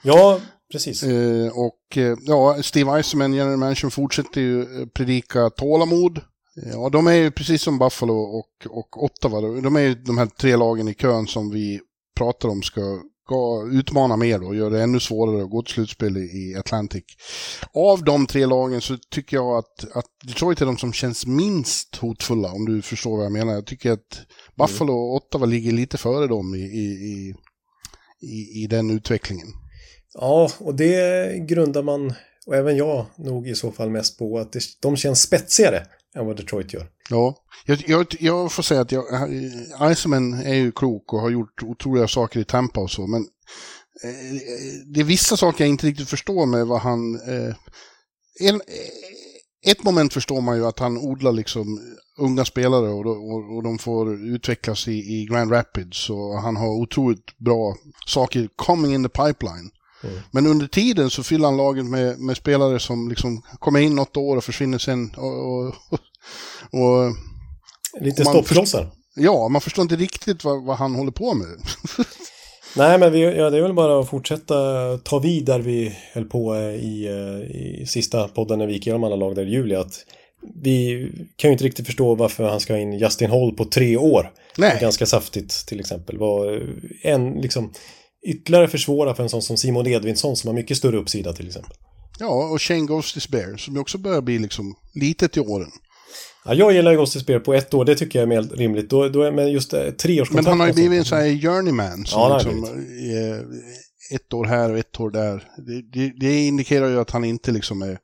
S2: ja, precis.
S3: Eh, och eh, ja, Steve Eisenman, general manager, fortsätter ju eh, predika tålamod. Ja, de är ju precis som Buffalo och, och Ottawa. De är ju de här tre lagen i kön som vi pratar om ska, ska utmana mer och göra det ännu svårare att gå till slutspel i, Atlantic. Av de tre lagen så tycker jag att, att Detroit är de som känns minst hotfulla, om du förstår vad jag menar. Jag tycker att Buffalo och Ottawa ligger lite före dem i, i, i, i, i den utvecklingen.
S2: Ja, och det grundar man, och även jag, nog i så fall mest på att det, de känns spetsigare än vad Detroit gör.
S3: Ja, jag, jag, jag får säga att jag, Iceman är ju klok och har gjort otroliga saker i Tampa och så, men eh, det är vissa saker jag inte riktigt förstår med vad han... Eh, en, eh, ett moment förstår man ju att han odlar liksom unga spelare och, och, och de får utvecklas i, i Grand Rapids och han har otroligt bra saker coming in the pipeline. Men under tiden så fyller han laget med, med spelare som liksom kommer in något år och försvinner sen. Och, och, och
S2: Lite
S3: Man
S2: stoppklossar.
S3: Ja, man förstår inte riktigt vad, vad han håller på med. [laughs]
S2: Nej, men vi, ja, det är väl bara att fortsätta ta vid där vi höll på eh, i, eh, i sista podden när vi gick igenom alla lag där i juli. Att vi kan ju inte riktigt förstå varför han ska ha in Justin Hall på tre år.
S3: Nej.
S2: Ganska saftigt till exempel. Var en, liksom, ytterligare försvåra för en sån som Simon Edvinsson som har mycket större uppsida till exempel.
S3: Ja, och Shane Ghost Bear som också börjar bli liksom litet i åren.
S2: Ja, jag gillar Augustus Spear på ett år, det tycker jag är mer rimligt. Då, då är, men just eh, treårskontrakt...
S3: Men han har ju blivit en sån här journeyman. Som
S2: Ja,
S3: liksom, eh, ett år här och ett år där. Det, det, det indikerar ju att han inte liksom är...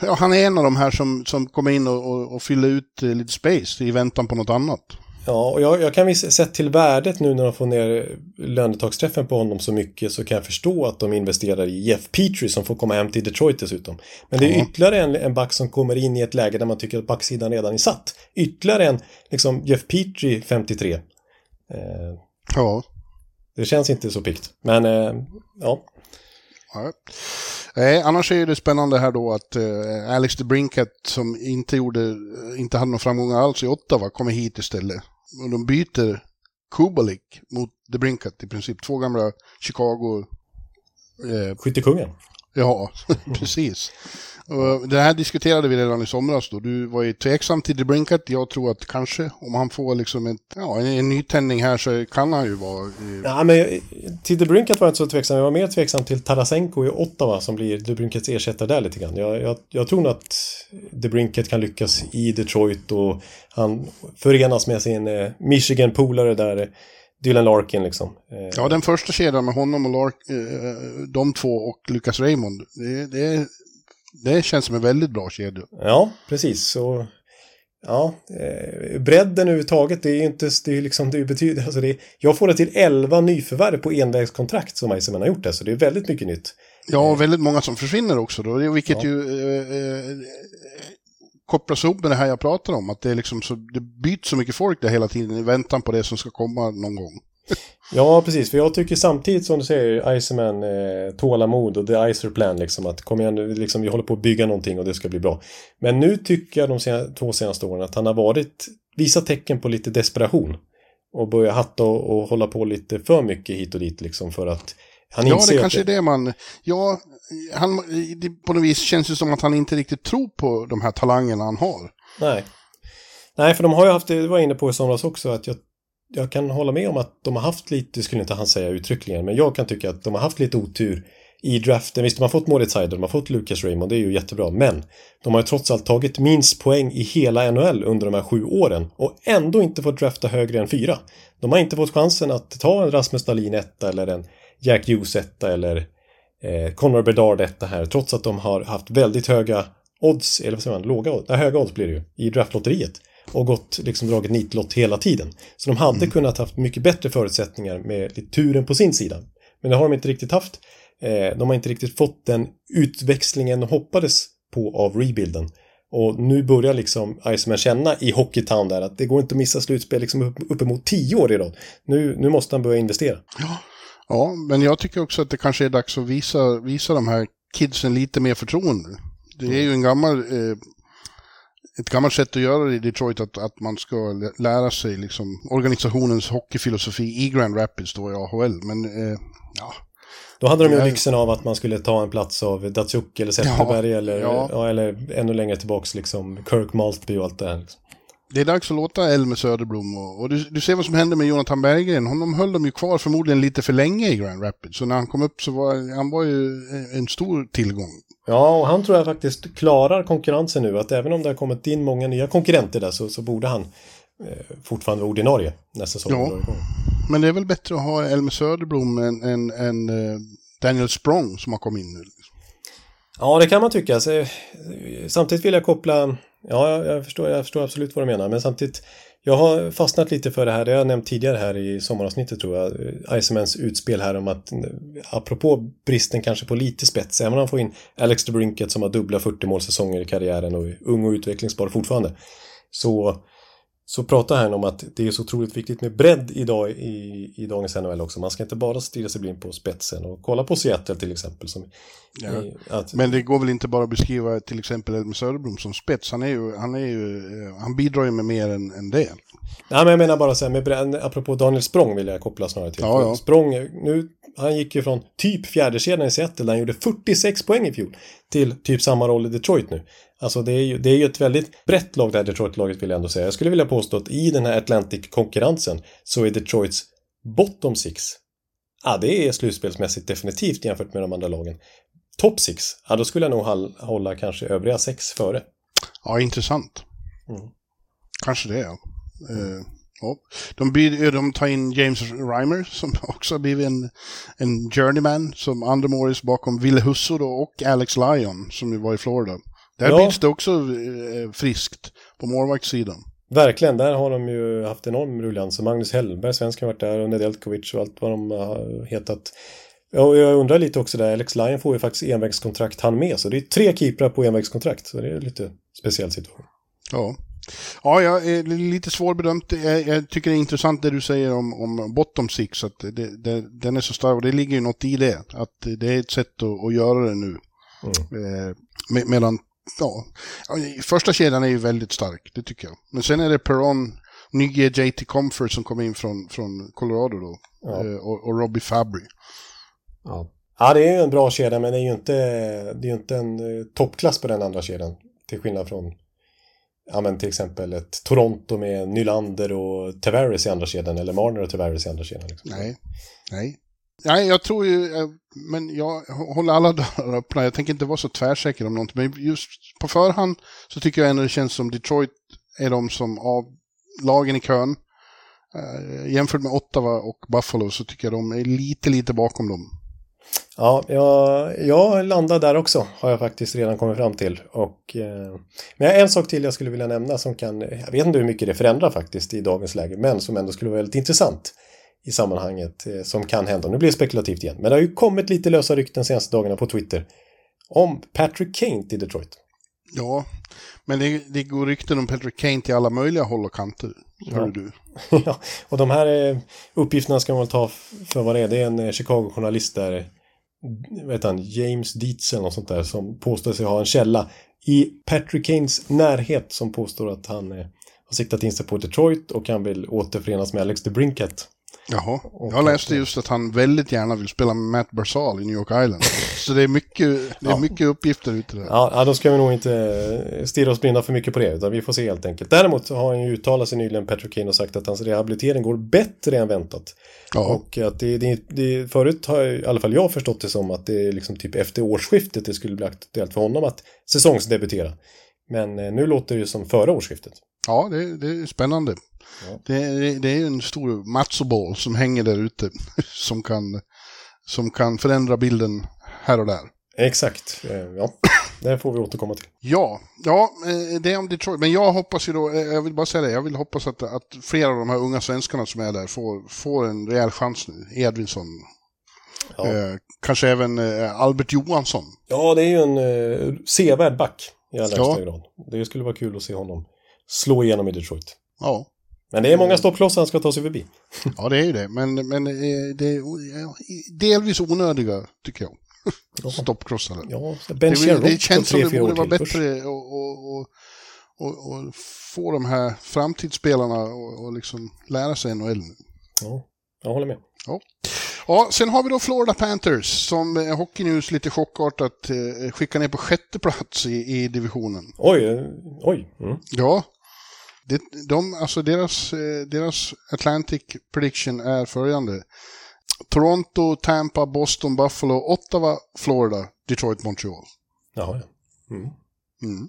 S3: Ja, han är en av de här som, som kommer in och, och, och fyller ut eh, lite space i väntan på något annat.
S2: Ja, och jag, jag kan visst sett till värdet nu när de får ner lönetaksträffen på honom så mycket så kan jag förstå att de investerar i Jeff Petrie som får komma hem till Detroit dessutom. Men det är
S3: Ja.
S2: ytterligare en, en back som kommer in i ett läge där man tycker att backsidan redan är satt. Ytterligare en, liksom Jeff Petrie 53. Eh,
S3: Ja.
S2: det känns inte så pikt. Men eh, ja,
S3: Ja. Eh, annars är det spännande här då att eh, Alex DeBrincat som inte, gjorde, inte hade någon framgångar alls i Ottawa kommer hit istället. Och de byter Kubalik mot DeBrincat i princip. Två gamla Chicago... Eh,
S2: skyttekungen.
S3: ja, [laughs] precis. Det här diskuterade vi redan i somras då. Du var ju tveksam till DeBrincat. Jag tror att kanske om han får liksom ett, ja, en, en nytändning här så kan han ju vara... Eh,
S2: Ja, men till DeBrincat var jag inte så tveksam. Jag var mer tveksam till Tarasenko i Ottawa som blir DeBrincats ersättare där lite grann. Jag, jag, jag tror nog att DeBrincat kan lyckas i Detroit och han förenas med sin eh, Michigan-polare där, Dylan Larkin liksom. Eh,
S3: Ja, den första kedjan med honom och Lark, eh, de två och Lucas Raymond, det, det, det känns som en väldigt bra kedja.
S2: Ja, precis. Så, ja, eh, bredden överhuvudtaget, det är ju inte, det är liksom, det betyder, alltså det jag får det till 11 nyförvärv på envägskontrakt som Iceman har gjort det, så det är väldigt mycket nytt.
S3: Ja, och väldigt många som försvinner också då, vilket
S2: Ja.
S3: ju eh, eh, kopplas ihop med det här jag pratar om, att det är liksom så, det byts så mycket folk där hela tiden i väntan på det som ska komma någon gång.
S2: Ja, precis. För jag tycker samtidigt som du säger, Iceman, eh, tålamod och the Icer plan liksom. Att kom igen nu, liksom, vi håller på att bygga någonting och det ska bli bra. Men nu tycker jag de sena, två senaste åren att han har varit, visat tecken på lite desperation. Och börjat hatta och, och hålla på lite för mycket hit och dit liksom för att han
S3: Ja, det kanske är det man... Ja, han, det, på något vis känns det som att han inte riktigt tror på de här talangerna han har.
S2: Nej. Nej, för de har ju haft, det var jag inne på i somras också, att jag, jag kan hålla med om att de har haft lite, skulle inte han säga uttryckligen, men jag kan tycka att de har haft lite otur i draften. Visst, de har fått Moritz Heider, de har fått Lucas Raymond, det är ju jättebra, men de har ju trots allt tagit minst poäng i hela NHL under de här sju åren och ändå inte fått drafta högre än fyra. De har inte fått chansen att ta en Rasmus Dahlin etta eller en Jack Hughes etta eller eh, Connor Bedard etta här, trots att de har haft väldigt höga odds, eller vad säger man, låga odds, nej, höga odds blir det ju, i draftlotteriet och gått, liksom dragit nitlott hela tiden. Så de hade kunnat haft mycket bättre förutsättningar med turen på sin sida. Men det har de inte riktigt haft. Eh, de har inte riktigt fått den utväxlingen de hoppades på av rebuilden. Och nu börjar liksom Iceman känna i Hockeytown där att det går inte att missa slutspel liksom upp, uppemot tio år i rad. Nu, nu måste han börja investera.
S3: Ja, men jag tycker också att det kanske är dags att visa, visa de här kidsen lite mer förtroende. Det är ju en gammal, eh, ett gammalt sätt att göra det i Detroit att, att man ska lä- lära sig liksom organisationens hockeyfilosofi i Grand Rapids då i AHL. Men eh, ja,
S2: Då hade de ju
S3: Ja.
S2: lyxen av att man skulle ta en plats av Datsuk eller Zetterberg eller,
S3: ja.
S2: ja. eller ännu längre tillbaks liksom Kirk Maltby och allt det här. Liksom.
S3: Det är dags att låta Elmer Söderblom och, och du, du ser vad som hände med Jonathan Berggren. Honom höll de ju kvar förmodligen lite för länge i Grand Rapids. Så när han kom upp så var han var ju en- stor tillgång.
S2: Ja, och han tror jag faktiskt klarar konkurrensen nu. Att även om det har kommit in många nya konkurrenter där så, så borde han eh, fortfarande vara ordinarie nästa säsong.
S3: Ja. Men det är väl bättre att ha Elmer Söderblom än, än, än eh, Daniel Sprong som har kommit in nu.
S2: Ja, det kan man tycka. Så, eh, samtidigt vill jag koppla... Ja, jag- jag förstår, jag förstår absolut vad du menar. Men samtidigt, jag har fastnat lite för det här. Det har jag nämnt tidigare här i sommaravsnittet tror jag. Icemans utspel här om att, apropå bristen kanske på lite spets, även om han får in Alex DeBrinket som har dubbla 40 målsäsonger i karriären och är ung och utvecklingsbar fortfarande. Så, så pratar han om att det är så otroligt viktigt med bredd idag i, i dagens NHL också. Man ska inte bara stirra sig blind på spetsen och kolla på Seattle till exempel. Som,
S3: Ja.
S2: i- att,
S3: Men det går väl inte bara att beskriva till exempel Elmer Söderblom som spets. Han, är ju, han, är ju, eh, han bidrar ju med mer än, än det.
S2: Nej, men jag menar bara så här, med bredd, apropå Daniel Språng vill jag koppla snarare till.
S3: Ja, ja.
S2: Språng, nu, han gick ju från typ fjärdekedjan i Seattle där han gjorde 46 poäng i fjol till typ samma roll i Detroit nu. Alltså det är ju, det är ju ett väldigt brett lag det här Detroit-laget vill jag ändå säga. Jag skulle vilja påstå att i den här Atlantic-konkurrensen så är Detroits bottom six, ja det är slutspelsmässigt definitivt jämfört med de andra lagen. Top six, ja då skulle jag nog hålla kanske övriga sex före.
S3: Ja, intressant.
S2: Mm.
S3: Kanske det, ja. Eh, ja. De, blir, de tar in James Reimer som [laughs] också har blivit en, en journeyman som andremålis bakom Ville Husso då, och Alex Lyon som ju var i Florida. Där
S2: Ja.
S3: byggs det också eh, friskt på målvaktssidan.
S2: Verkligen, där har de ju haft enorm ruljans. Magnus Hellberg, svensken, har varit där och Nedeljkovic och allt vad de har hetat. Ja, och jag undrar lite också där, Alex Lyon får ju faktiskt envägskontrakt han med, så det är tre keeprar på envägskontrakt. Så det är lite speciell situation.
S3: Ja. Ja, jag är lite svårbedömt. Jag, jag tycker det är intressant det du säger om, om bottom six, att det, det, den är så stark och det ligger ju något i det. Att det är ett sätt att, att göra det nu. Eh, med, medan, ja, första kedjan är ju väldigt stark, det tycker jag. Men sen är det Perron, nye JT Comfort som kom in från, från Colorado då.
S2: Ja.
S3: Eh, och, och Robbie Fabry.
S2: Ja. ja, det är ju en bra kedja, men det är ju inte, det är inte en eh, toppklass på den andra kedjan. Till skillnad från ja, men till exempel ett Toronto med Nylander och Tavares i andra kedjan, eller Marner och Tavares i andra kedjan. Liksom.
S3: Nej, nej. Nej, jag tror ju, eh, men jag håller alla [laughs] dörrar öppna. Jag tänker inte vara så tvärsäker om något, men just på förhand så tycker jag ändå det känns som Detroit är de som av lagen i kön, eh, jämfört med Ottawa och Buffalo så tycker jag de är lite, lite bakom dem.
S2: Ja, jag, jag landar där också, har jag faktiskt redan kommit fram till. Och, eh, men en sak till jag skulle vilja nämna som kan, jag vet inte hur mycket det förändrar faktiskt i dagens läge, men som ändå skulle vara väldigt intressant i sammanhanget eh, som kan hända. Nu blir det spekulativt igen, men det har ju kommit lite lösa rykten senaste dagarna på Twitter om Patrick Kane till Detroit.
S3: Ja, men det, det går rykten om Patrick Kane till alla möjliga håll och kanter. Hör du. [laughs]
S2: ja, och de här eh, uppgifterna ska man ta för vad det är. Det är en eh, Chicago-journalist där, vet han, James Dietz eller något sånt där, som påstår sig ha en källa i Patrick Kanes närhet som påstår att han eh, har siktat in sig på Detroit och han vill återförenas med Alex DeBrinket.
S3: Jaha, jag läste just att han väldigt gärna vill spela med Matt Barzal i New York Island. [laughs] Så det är mycket, det är mycket uppgifter ute där.
S2: Ja, då ska vi nog inte stirra oss blinda för mycket på det, utan vi får se helt enkelt. Däremot har han ju uttalat sig nyligen, Patrick Kane, och sagt att hans rehabilitering går bättre än väntat.
S3: Ja.
S2: Och att det, det, det, förut har i alla fall jag förstått det som att det är liksom typ efter årsskiftet det skulle bli aktuellt för honom att säsongsdebutera. Men eh, nu låter det ju som före årsskiftet.
S3: Ja, det, det är spännande.
S2: Ja.
S3: Det, det, det är en stor matzoboll som hänger där ute [laughs] som kan, som kan förändra bilden här och där.
S2: Exakt, Eh, ja. Det får vi återkomma till.
S3: Ja, ja, eh, det är om Detroit. Men jag hoppas ju då, eh, jag vill bara säga det, jag vill hoppas att, att flera av de här unga svenskarna som är där får, får en rejäl chans nu. Edvinsson,
S2: Ja.
S3: eh, kanske även eh, Albert Johansson.
S2: Ja, det är ju en eh, sevärd back i allra
S3: Ja.
S2: högsta grad. Det skulle vara kul att se honom slå igenom i Detroit.
S3: Ja,
S2: Men det är många stoppklossar han ska ta sig förbi.
S3: ja det är ju det. Men, men eh, det är ja, delvis onödiga, tycker jag.
S2: Ja, så
S3: Det,
S2: Ben Sherrock
S3: det känns som det borde vara bättre att och, och, och, och få de här framtidsspelarna och, och liksom lära sig NHL nu.
S2: Ja, jag håller med.
S3: Ja, sen har vi då Florida Panthers som eh, Hockey News lite chockartat eh, skickar ner på sjätte plats i, i divisionen.
S2: Oj, eh, oj. Mm.
S3: Ja, det, de, alltså deras, eh, deras Atlantic prediction är följande. Toronto, Tampa, Boston, Buffalo, Ottawa, Florida, Detroit, Montreal.
S2: Jaha, ja. Mm.
S3: Mm.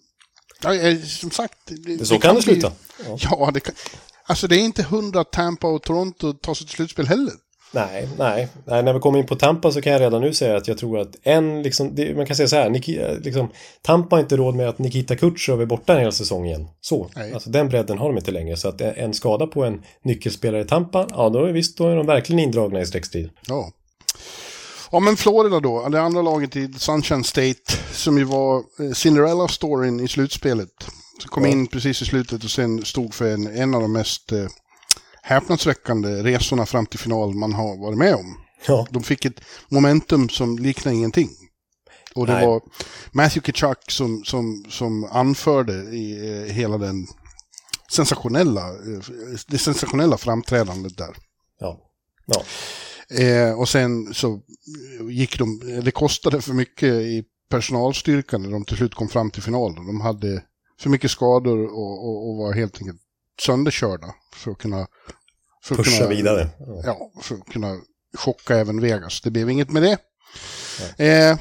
S3: Ja, eh, som sagt, det,
S2: Det, så kan det
S3: bli-
S2: sluta. Ja.
S3: Ja, det kan, alltså det är inte hundra Tampa och Toronto tar sig till slutspel heller.
S2: Nej, nej, nej. När vi kommer in på Tampa så kan jag redan nu säga att jag tror att en, liksom, det, man kan säga så här, Niki, liksom, Tampa har inte råd med att Nikita Kutjerov är borta en hel säsong igen. Så,
S3: Nej.
S2: alltså den bredden har de inte längre. Så att en- en skada på en nyckelspelare i Tampa, ja då är visst, då är de verkligen indragna i streckstrid.
S3: Ja. Ja, men Florida då, det andra laget i Sunshine State, som ju var eh, Cinderella-storyn i slutspelet. Som kom
S2: Ja.
S3: in precis i slutet och sen stod för en, en av de mest eh, häpnadsväckande resorna fram till final man har varit med om.
S2: Ja,
S3: De fick ett momentum som liknar ingenting. Och det
S2: Nej.
S3: var Matthew Kachuk som, som, som anförde i eh, hela den sensationella, eh, det sensationella framträdandet där.
S2: ja, ja.
S3: Eh, och sen så gick de, det kostade för mycket i personalstyrkan när de till slut kom fram till finalen. De hade för mycket skador och, och, och var helt enkelt sönderkörda för att kunna... För att
S2: Pusha
S3: kunna,
S2: vidare. Ja.
S3: För att kunna chocka även Vegas. Det blev inget med det. Eh,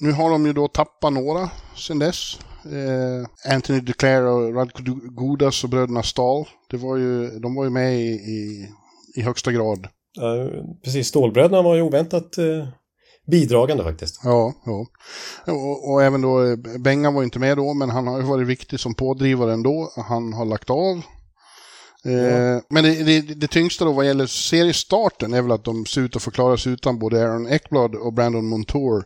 S3: nu har de ju då tappat några sen dess. Eh, Anthony Duclair och Radko Gudas och bröderna Stahl. Det var ju, de var ju med i, i, i högsta grad.
S2: Ja, precis, Stålbröderna var ju oväntat eh, bidragande faktiskt.
S3: Ja, ja. Och, och även då, Bengan var inte med då, men han har ju varit viktig som pådrivare ändå. Han har lagt av. Eh, Men det, det, det tyngsta då vad gäller seriestarten är väl att de ser ut att få klara sig utan både Aaron Ekblad och Brandon Montour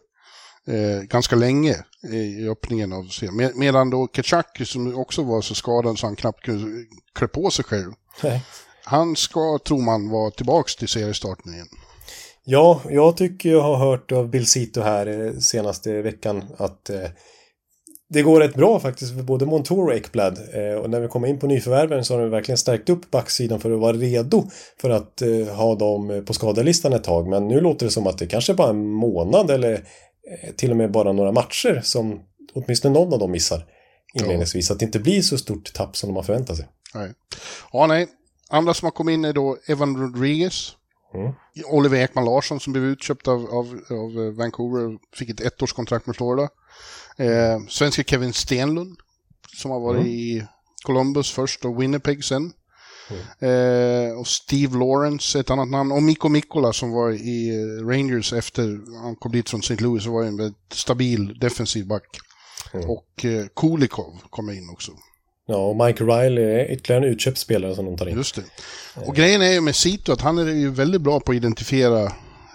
S3: eh, ganska länge i öppningen av serien. Med, medan då Kachuk, som också var så skadad så han knappt kunde klä på sig själv,
S2: Nej.
S3: han ska, tror man, vara tillbaks till seriestarten igen.
S2: Ja, jag tycker jag har hört av Bill Cito här eh, senaste veckan att eh, det går rätt bra faktiskt för både Montour och Ekblad. Eh, och när vi kommer in på nyförvärven så har de verkligen stärkt upp backsidan för att vara redo för att eh, ha dem på skadelistan ett tag. Men nu låter det som att det kanske bara är en månad eller eh, till och med bara några matcher som åtminstone någon av dem missar inledningsvis. Så att det inte blir så stort tapp som de har förväntat sig.
S3: Nej. Ja, nej. Andra som har kommit in är då Evan Rodriguez.
S2: Mm.
S3: Oliver Ekman Larsson som blev utköpt av, av, av Vancouver. Fick ett ettårskontrakt med Florida. Eh, svenska Kevin Stenlund. Som har varit i Columbus först och Winnipeg sen. Eh, och Steve Lawrence, ett annat namn. Och Mikko Mikkola som var i eh, Rangers efter han kom dit från St. Louis. och var en väldigt stabil defensiv back.
S2: Mm.
S3: Och eh, Kulikov kommer in också.
S2: Ja, och Mike Riley är ytterligare en utköpt spelare som de tar in.
S3: Just det. Och grejen är ju med Sito att han är ju väldigt bra på att identifiera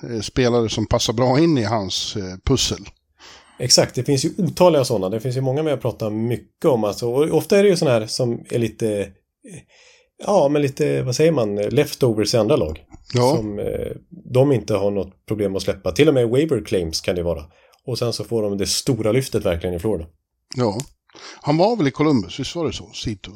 S3: eh, spelare som passar bra in i hans eh, pussel.
S2: Exakt, det finns ju otaliga sådana. Det finns ju många vi har pratat mycket om. Alltså, och ofta är det ju sådana här som är lite Ja, men lite, vad säger man, leftovers i andra lag.
S3: Ja.
S2: Som eh, de inte har något problem att släppa. Till och med waiver claims kan det vara. Och sen så får de det stora lyftet verkligen i Florida.
S3: Ja. Han var väl i Columbus, visst var det så? Sito?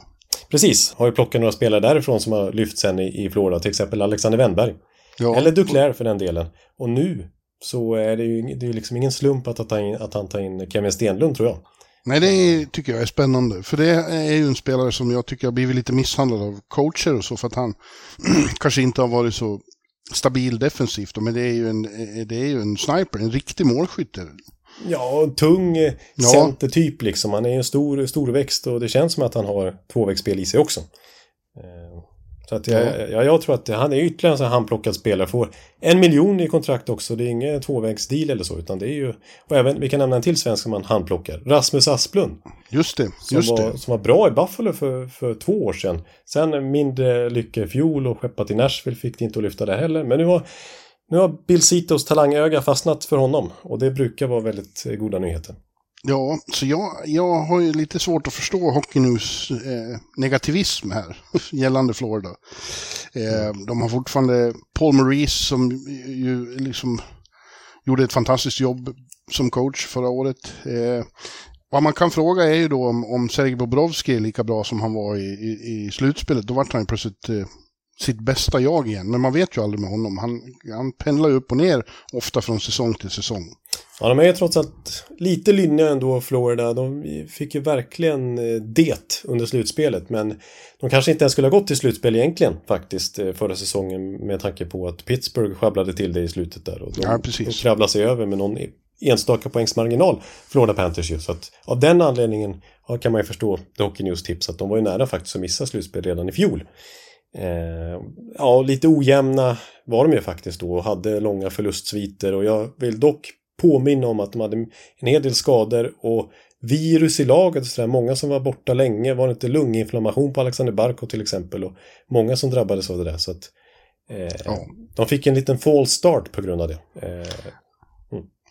S2: Precis, har ju plockat några spelare därifrån som har lyft sen i, i Florida. Till exempel Alexander Wennberg.
S3: Ja.
S2: Eller Duclair för den delen. Och nu så är det ju det är liksom ingen slump att, han tar in, att han tar in Kevin Stenlund tror jag.
S3: Nej, det är, tycker jag är spännande. För det är ju en spelare som jag tycker har blivit lite misshandlad av coacher och så för att han [clears throat] kanske inte har varit så stabil defensivt. då, Men det är ju en, det är ju en sniper, en riktig målskytt.
S2: Ja, en tung eh,
S3: Ja.
S2: centertyp liksom. Han är en stor, stor växt och det känns som att han har tvåvägsspel i sig också. Så att jag,
S3: Ja.
S2: ja. jag tror att han är ytterligare en sån här handplockad spelare. Får en miljon i kontrakt också. Det är ingen tvåvägsdeal eller så. Utan det är ju... Och även, vi kan nämna en till svensk som man handplockar. Rasmus Asplund.
S3: Just det,
S2: Som,
S3: just
S2: var,
S3: det.
S2: som var bra i Buffalo för, för två år sedan. Sen mindre lycka i fjol och skeppat till Nashville fick det inte att lyfta det heller. Men nu har, nu har Bill Citos talangöga fastnat för honom. Och det brukar vara väldigt goda nyheter.
S3: Ja, så jag, jag har ju lite svårt att förstå Hockey News eh, negativism här [laughs] gällande Florida. Eh, de har fortfarande Paul Maurice som ju liksom gjorde ett fantastiskt jobb som coach förra året. Eh, vad man kan fråga är ju då om, om Sergej Bobrovski är lika bra som han var i, i, i slutspelet. Då vart han ju plötsligt eh, sitt bästa jag igen. Men man vet ju aldrig med honom. Han, han pendlar ju upp och ner ofta från säsong till säsong.
S2: Ja, de är ju trots allt lite lynniga ändå, Florida. De fick ju verkligen eh, det under slutspelet. Men de kanske inte ens skulle ha gått till slutspel egentligen faktiskt eh, förra säsongen med tanke på att Pittsburgh sjabblade till det i slutet där. Och de,
S3: Ja,
S2: de kravlade sig över med någon enstaka poängsmarginal, Florida Panthers ju. Så att av den anledningen ja, kan man ju förstå The Hockey News tips att de var ju nära faktiskt att missa slutspel redan i fjol. Eh, ja, lite ojämna var de ju faktiskt då och hade långa förlustsviter och jag vill dock påminna om att de hade en hel del skador och virus i laget och sådär. Många som var borta länge. Var det inte lunginflammation på Alexander Barkov till exempel och många som drabbades av det där. Så att, eh,
S3: Ja.
S2: De fick en liten fall start på grund av det. Eh,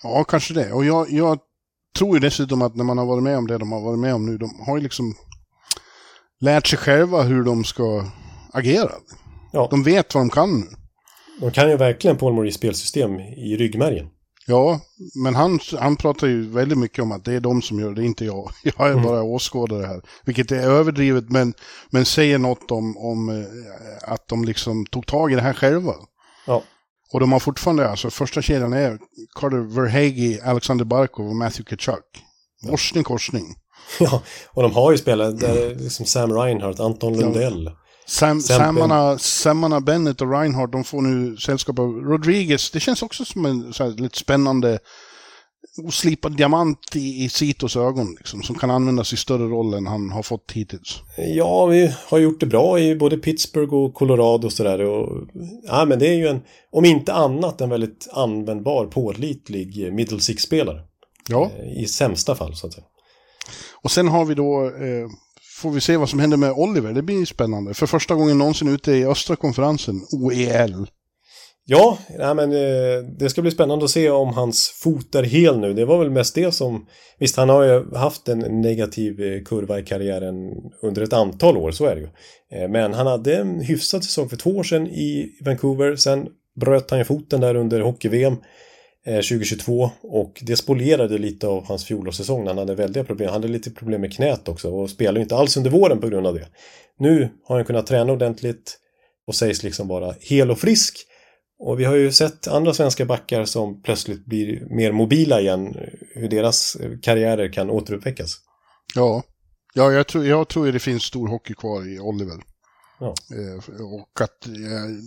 S3: Ja, kanske det. Och jag, jag tror ju dessutom att när man har varit med om det de har varit med om nu, de har ju liksom lärt sig själva hur de ska agera.
S2: ja,
S3: De vet vad de kan nu.
S2: de kan ju verkligen Paul Maurice spelsystem i ryggmärgen.
S3: Ja, men han, han pratar ju väldigt mycket om att det är de som gör det, inte jag. [laughs] Jag är
S2: Mm.
S3: bara åskådare här. Vilket är överdrivet, men, men säger något om, om eh, att de liksom tog tag i det här själva.
S2: Ja.
S3: Och de har fortfarande, alltså första kedjan är Carter Verhage, Alexander Barkov och Matthew Kachuk. Korsning, korsning.
S2: Ja, och de har ju spelare där liksom Sam Reinhardt, Anton Lundell.
S3: Sam,
S2: Sam
S3: Sammarna, Sammarna Bennett och Reinhardt, de får nu sällskap av Rodriguez. Det känns också som en så här, lite spännande oslipad diamant i, i Citos ögon, liksom, som kan användas i större roll än han har fått hittills.
S2: Ja, vi har gjort det bra i både Pittsburgh och Colorado och sådär. Ja, men det är ju en, om inte annat, en väldigt användbar, pålitlig middle six-spelare.
S3: Ja,
S2: Eh, I sämsta fall, så att säga.
S3: och sen har vi då, eh, får vi se vad som händer med Oliver, det blir spännande. För första gången någonsin ute i östra konferensen, OEL.
S2: Ja, nej, men eh, det ska bli spännande att se om hans fot är hel nu. Det var väl mest det som... Visst, han har ju haft en negativ eh, kurva i karriären under ett antal år, så är det ju. Eh, men han hade en hyfsad säsong för två år sedan i Vancouver. Sen bröt han ju foten där under hockey-VM eh, Eh, 2022 och det spolierade lite av hans fjolårssäsong när han hade väldiga problem. Han hade lite problem med knät också och spelade inte alls under våren på grund av det. Nu har han kunnat träna ordentligt och sägs liksom vara hel och frisk. Och vi har ju sett andra svenska backar som plötsligt blir mer mobila igen, hur deras eh, karriärer kan återuppväckas.
S3: Ja, ja jag, tror, jag tror det finns stor hockey kvar i Oliver.
S2: Ja.
S3: Eh, och att eh,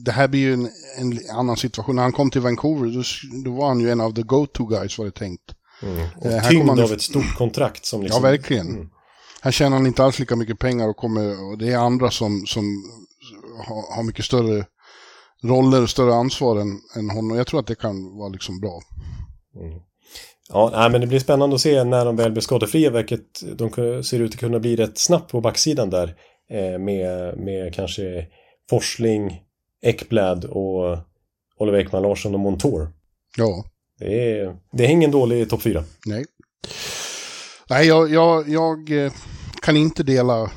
S3: det här blir ju en, en annan situation. När han kom till Vancouver, då, då var han ju en av the go-to guys var det tänkt.
S2: Och
S3: Eh, här
S2: tyngd
S3: kommer han-
S2: av ett stort kontrakt som liksom...
S3: Ja, verkligen.
S2: Mm.
S3: Här tjänar han inte alls lika mycket pengar och, kommer, och det är andra som, som har, har mycket större roller och större ansvar än, än honom. Jag tror att det kan vara liksom bra.
S2: Ja, nej, men det blir spännande att se när de väl blir skadefria, vilket de ser ut att kunna bli rätt snabbt på backsidan där. Eh, med, med kanske Forsling, Ekblad och Oliver Ekman Larsson och Montour.
S3: Ja,
S2: Det är, det är ingen dålig topp fyra.
S3: nej. Nej, jag, jag, jag eh, kan inte dela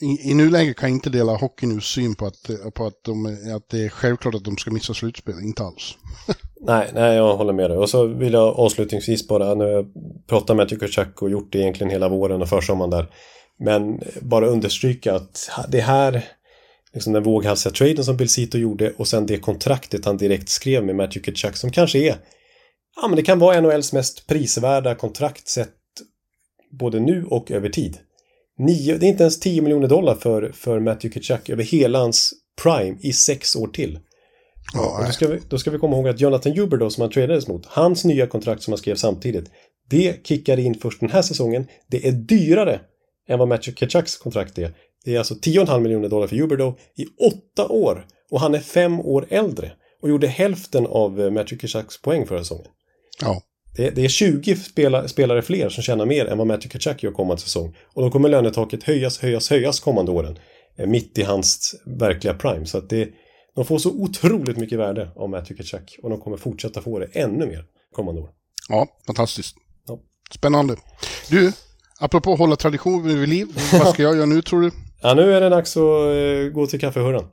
S3: i, i nuläget kan jag inte dela Hockey syn på att, på att, de, att det är självklart att de ska missa slutspel. Inte alls. [laughs]
S2: nej, nej, jag håller med dig. Och så vill jag avslutningsvis bara, när jag pratar med Tjukotjak och gjort det egentligen hela våren och försommaren där. Men bara understryka att det här, liksom den våghalsiga traden som Bill Cito gjorde och sen det kontraktet han direkt skrev med Matthew Kachuk som kanske är, ja men det kan vara NHLs mest prisvärda kontrakt sett både nu och över tid. Nio, det är inte ens 10 miljoner dollar för, för Matthew Kitchak över hela hans prime i sex år till. Ja, då, ska vi, då ska vi komma ihåg att Jonathan Huber då som han tradades mot, hans nya kontrakt som han skrev samtidigt, det kickar in först den här säsongen. Det är dyrare än vad Matthew Kitchaks kontrakt är. Det är alltså 10,5 miljoner dollar för Huber då i åtta år. Och han är fem år äldre och gjorde hälften av Matthew Kitchaks poäng förra säsongen.
S3: Ja.
S2: Det, det är 20 spela, spelare fler som tjänar mer än vad Matthew Kachak gör kommande säsong. Och då kommer lönetaket höjas, höjas, höjas kommande åren. Eh, mitt i hans verkliga prime. Så att det, de får så otroligt mycket värde av Matthew Kachak. Och de kommer fortsätta få det ännu mer kommande år.
S3: Ja, fantastiskt. Ja. Spännande. Du, apropå att hålla tradition vid liv. [laughs] vad ska jag göra nu tror du?
S2: Ja, nu är det dags att uh, gå till kaffehurran.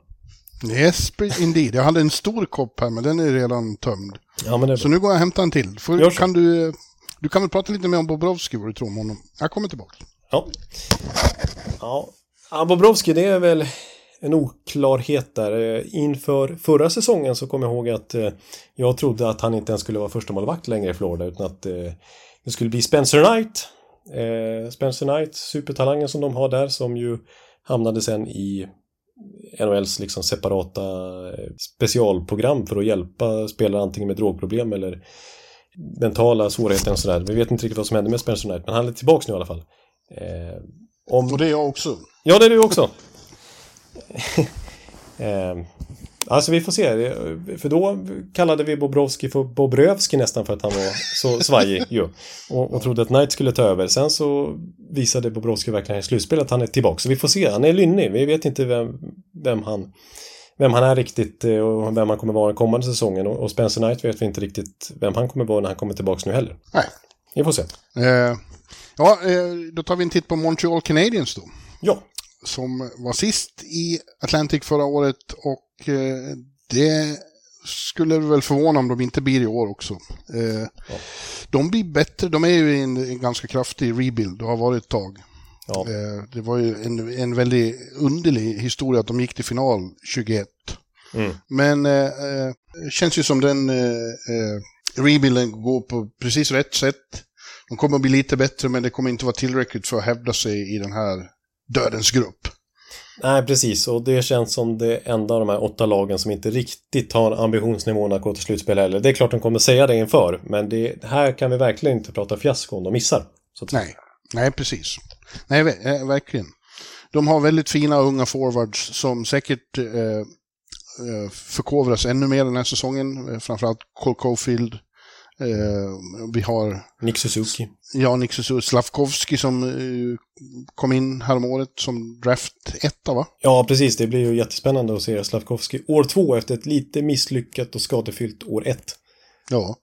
S3: Yes, indeed. Jag hade en stor kopp här, men den är redan tömd.
S2: Ja, men det
S3: så nu går jag och hämtar en till. För, kan du, du kan väl prata lite mer om Bobrovski, vad du tror om honom. Jag kommer tillbaka.
S2: Ja. Ja, ja Bobrovski, det är väl en oklarhet där. Inför förra säsongen så kommer jag ihåg att eh, jag trodde att han inte ens skulle vara första målvakt längre i Florida utan att eh, det skulle bli Spencer Knight. Eh, Spencer Knight, supertalangen som de har där som ju hamnade sen i NHLs liksom separata eh, specialprogram för att hjälpa spelare antingen med drogproblem eller mentala svårigheter och sådär. Vi vet inte riktigt vad som hände med Spencer Knight, men han är tillbaka nu i alla fall.
S3: Eh, om... Och det är jag också.
S2: Ja, det är du också. [laughs] eh, Alltså vi får se. För då kallade vi Bobrovski för Bobrövski nästan för att han var så [laughs] svajig ju. Och, och trodde att Knight skulle ta över. Sen så visade Bobrovski verkligen i slutspelet att han är tillbaka. Så vi får se. Han är lynnig. Vi vet inte vem, vem han vem han är riktigt eh, och vem han kommer vara den kommande säsongen. Och Spencer Knight vet vi inte riktigt vem han kommer vara när han kommer tillbaka nu heller.
S3: Nej.
S2: Vi får se.
S3: Eh, ja, eh, då tar vi en titt på Montreal Canadiens då.
S2: Ja.
S3: Som var sist i Atlantic förra året och det skulle väl förvåna om de inte blir i år också. Eh, ja. De blir bättre, de är ju i en, ganska kraftig rebuild och har varit ett tag. Ja. Eh, det var ju en, en väldigt underlig historia att de gick till final 21. Mm. Men eh, känns ju som den eh, rebuilden går på precis rätt sätt. De kommer att bli lite bättre men det kommer inte vara tillräckligt för att hävda sig i den här dödens grupp.
S2: Nej, precis. Och det känns som det enda av de här åtta lagen som inte riktigt har ambitionsnivån att gå till slutspel heller. Det är klart de kommer säga det inför, men det här kan vi verkligen inte prata fiasko om de missar.
S3: Nej, nej precis. Nej, eh, verkligen. De har väldigt fina unga forwards som säkert eh, eh förkovras ännu mer den här säsongen. Eh, framförallt Cole Cofield, vi har...
S2: Nick Suzuki.
S3: Ja, Nick Suzuki. Slavkovski som eh, kom in häromåret som draft 1 va?
S2: Ja, precis. Det blir ju jättespännande att se Slavkovski år två efter ett lite misslyckat och skadefyllt år ett.
S3: Ja.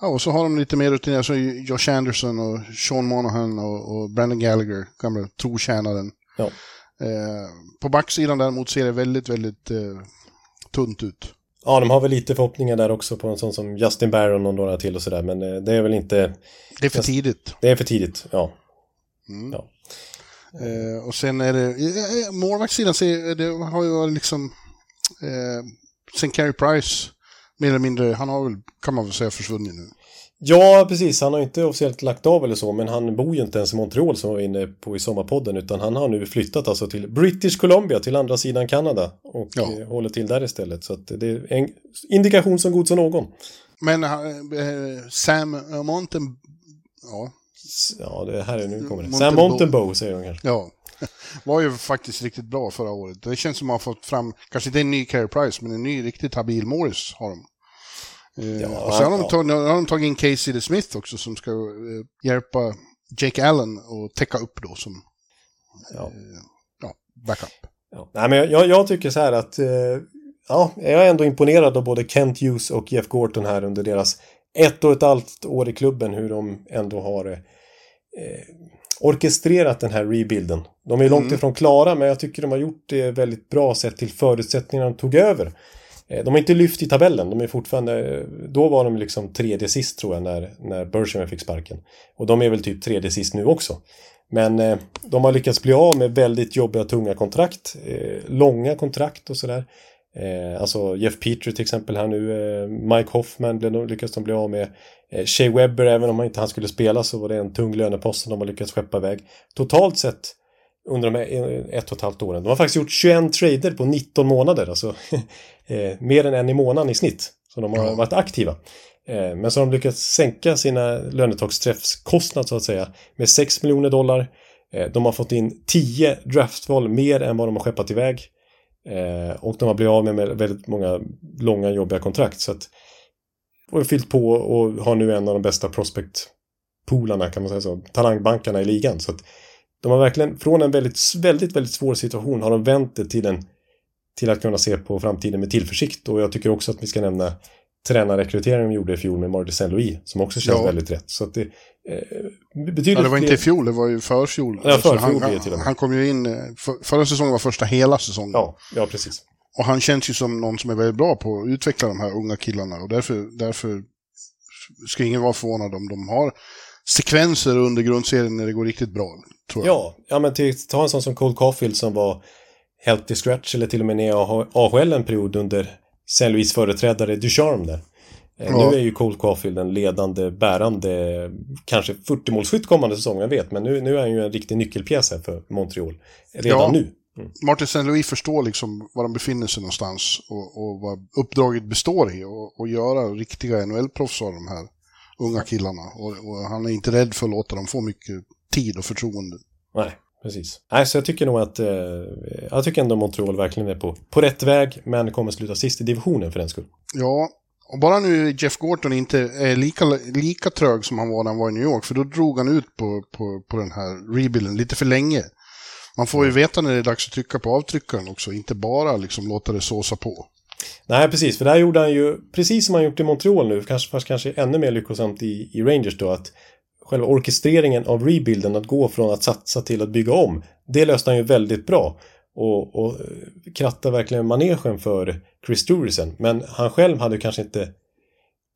S3: Ja, och så har de lite mer rutiner, alltså Josh Anderson och Sean Monahan och, och Brandon Gallagher, gamla trotjänaren.
S2: Ja.
S3: Eh, på backsidan däremot ser det väldigt, väldigt eh, tunt ut.
S2: Ja, de har väl lite förhoppningar där också på en sån som Justin Barron och några till och sådär, men eh, det är väl inte...
S3: Det är för tidigt.
S2: Det är för tidigt, ja.
S3: Mm. ja. Eh, och sen är det, eh, målvaktssidan det har ju liksom, eh, sen Carey Price, mer eller mindre, han har väl, kan man väl säga, försvunnit nu.
S2: Ja, precis. Han har inte officiellt lagt av eller så, men han bor ju inte ens i Montreal som var inne på i sommarpodden, utan han har nu flyttat alltså till British Columbia, till andra sidan Kanada och ja. Eh, håller till där istället. Så att det är en indikation som god som någon.
S3: Men äh, Sam Monten...
S2: Ja. Ja, det här är nu kommer det. Sam Montenbow säger de kanske.
S3: Ja. [laughs] Var ju faktiskt riktigt bra förra året. Det känns som att man har fått fram, kanske inte en ny Carey Price, men en ny riktigt habil Morris har de. Eh, ja, och sen har de, tagit, har de tagit in Casey Smith också som ska uh, hjälpa Jake Allen och täcka upp då som ja. Uh, ja, backup.
S2: Ja. Nej, men jag, jag tycker så här att uh, ja, jag är ändå imponerad av både Kent Hughes och Jeff Gorton här under deras ett och ett halvt år i klubben hur de ändå har orkestrerat den här rebuilden. De är långt ifrån klara men jag tycker de har gjort det väldigt bra sett till förutsättningarna de tog över. Eh, de har inte lyft i tabellen, de är fortfarande, då var de liksom tredje sist tror jag när, när Bergevin fick sparken. Och de är väl typ tredje sist nu också. Men eh, de har lyckats bli av med väldigt jobbiga tunga kontrakt, eh, långa kontrakt och sådär. Eh, alltså Jeff Petrie till exempel här nu, eh, Mike Hoffman blev de, lyckas de bli av med. Eh, Shea Webber, även om han inte han skulle spela så var det en tung lönepost som de har lyckats skeppa iväg. Totalt sett under de här eh, ett och ett halvt åren. De har faktiskt gjort 21 trader på 19 månader, alltså [laughs] eh, mer än en i månaden i snitt. Så de har varit aktiva. Eh, men så har de lyckats sänka sina lönetaksträffskostnad så att säga med 6 miljoner dollar. De har fått in 10 draftval mer än vad de har skeppat iväg. Och de har blivit av med med väldigt många långa jobbiga kontrakt. Så att, och fyllt på och har nu en av de bästa prospect-poolarna kan man säga så. Talangbankarna i ligan. Så att de har verkligen, från en väldigt, väldigt, väldigt svår situation har de vänt det till en till att kunna se på framtiden med tillförsikt. Och jag tycker också att vi ska nämna tränarrekryteringen de gjorde i fjol med Marty Saint-Louis som också känns
S3: Ja.
S2: väldigt rätt. Så att det eh, betyder
S3: Ja, det var inte i fjol, det var ju förfjol.
S2: Ja, förfjol
S3: han,
S2: med.
S3: han kom ju in, eh, för, förra säsongen var första hela säsongen.
S2: Ja, ja, precis.
S3: Och han känns ju som någon som är väldigt bra på att utveckla de här unga killarna. Och därför, därför ska ingen vara förvånad om de har sekvenser under grundserien när det går riktigt bra. Tror jag.
S2: Ja, ja men till, ta en sån som Cole Caulfield som var helt i scratch eller till och med ner i AH AHL en period under St. Louis företrädare Ducharme där. Eh,
S3: Ja.
S2: Nu är ju Cole Caulfield en ledande, bärande, kanske 40-målsskytt kommande säsong, jag vet. Men nu, nu är han ju en riktig nyckelpjäs här för Montreal. Redan
S3: Ja.
S2: nu.
S3: Martin St. Louis förstår liksom var de befinner sig någonstans och, och vad uppdraget består i. Och, och göra riktiga NHL-proffs av de här unga killarna. Och, och han är inte rädd för att låta dem få mycket tid och förtroende.
S2: Nej, precis. Nej, så jag tycker nog att... Eh, jag tycker ändå Montreal verkligen är på, på rätt väg, men kommer sluta sist i divisionen för den skull.
S3: Ja, och bara nu Jeff Gorton inte är lika, lika trög som han var när han var i New York, för då drog han ut på, på, på den här rebuilden lite för länge. Man får ju veta när det är dags att trycka på avtryckaren också, inte bara liksom låta det såsa på.
S2: Nej, precis. För där gjorde han ju, precis som han gjort i Montreal nu, kanske, fast kanske ännu mer lyckosamt i, i Rangers då, att själva orkestreringen av rebuilden, att gå från att satsa till att bygga om, det löste han ju väldigt bra. Och, och eh, kratta verkligen manegen för Chris Drurysen. Men han själv hade kanske inte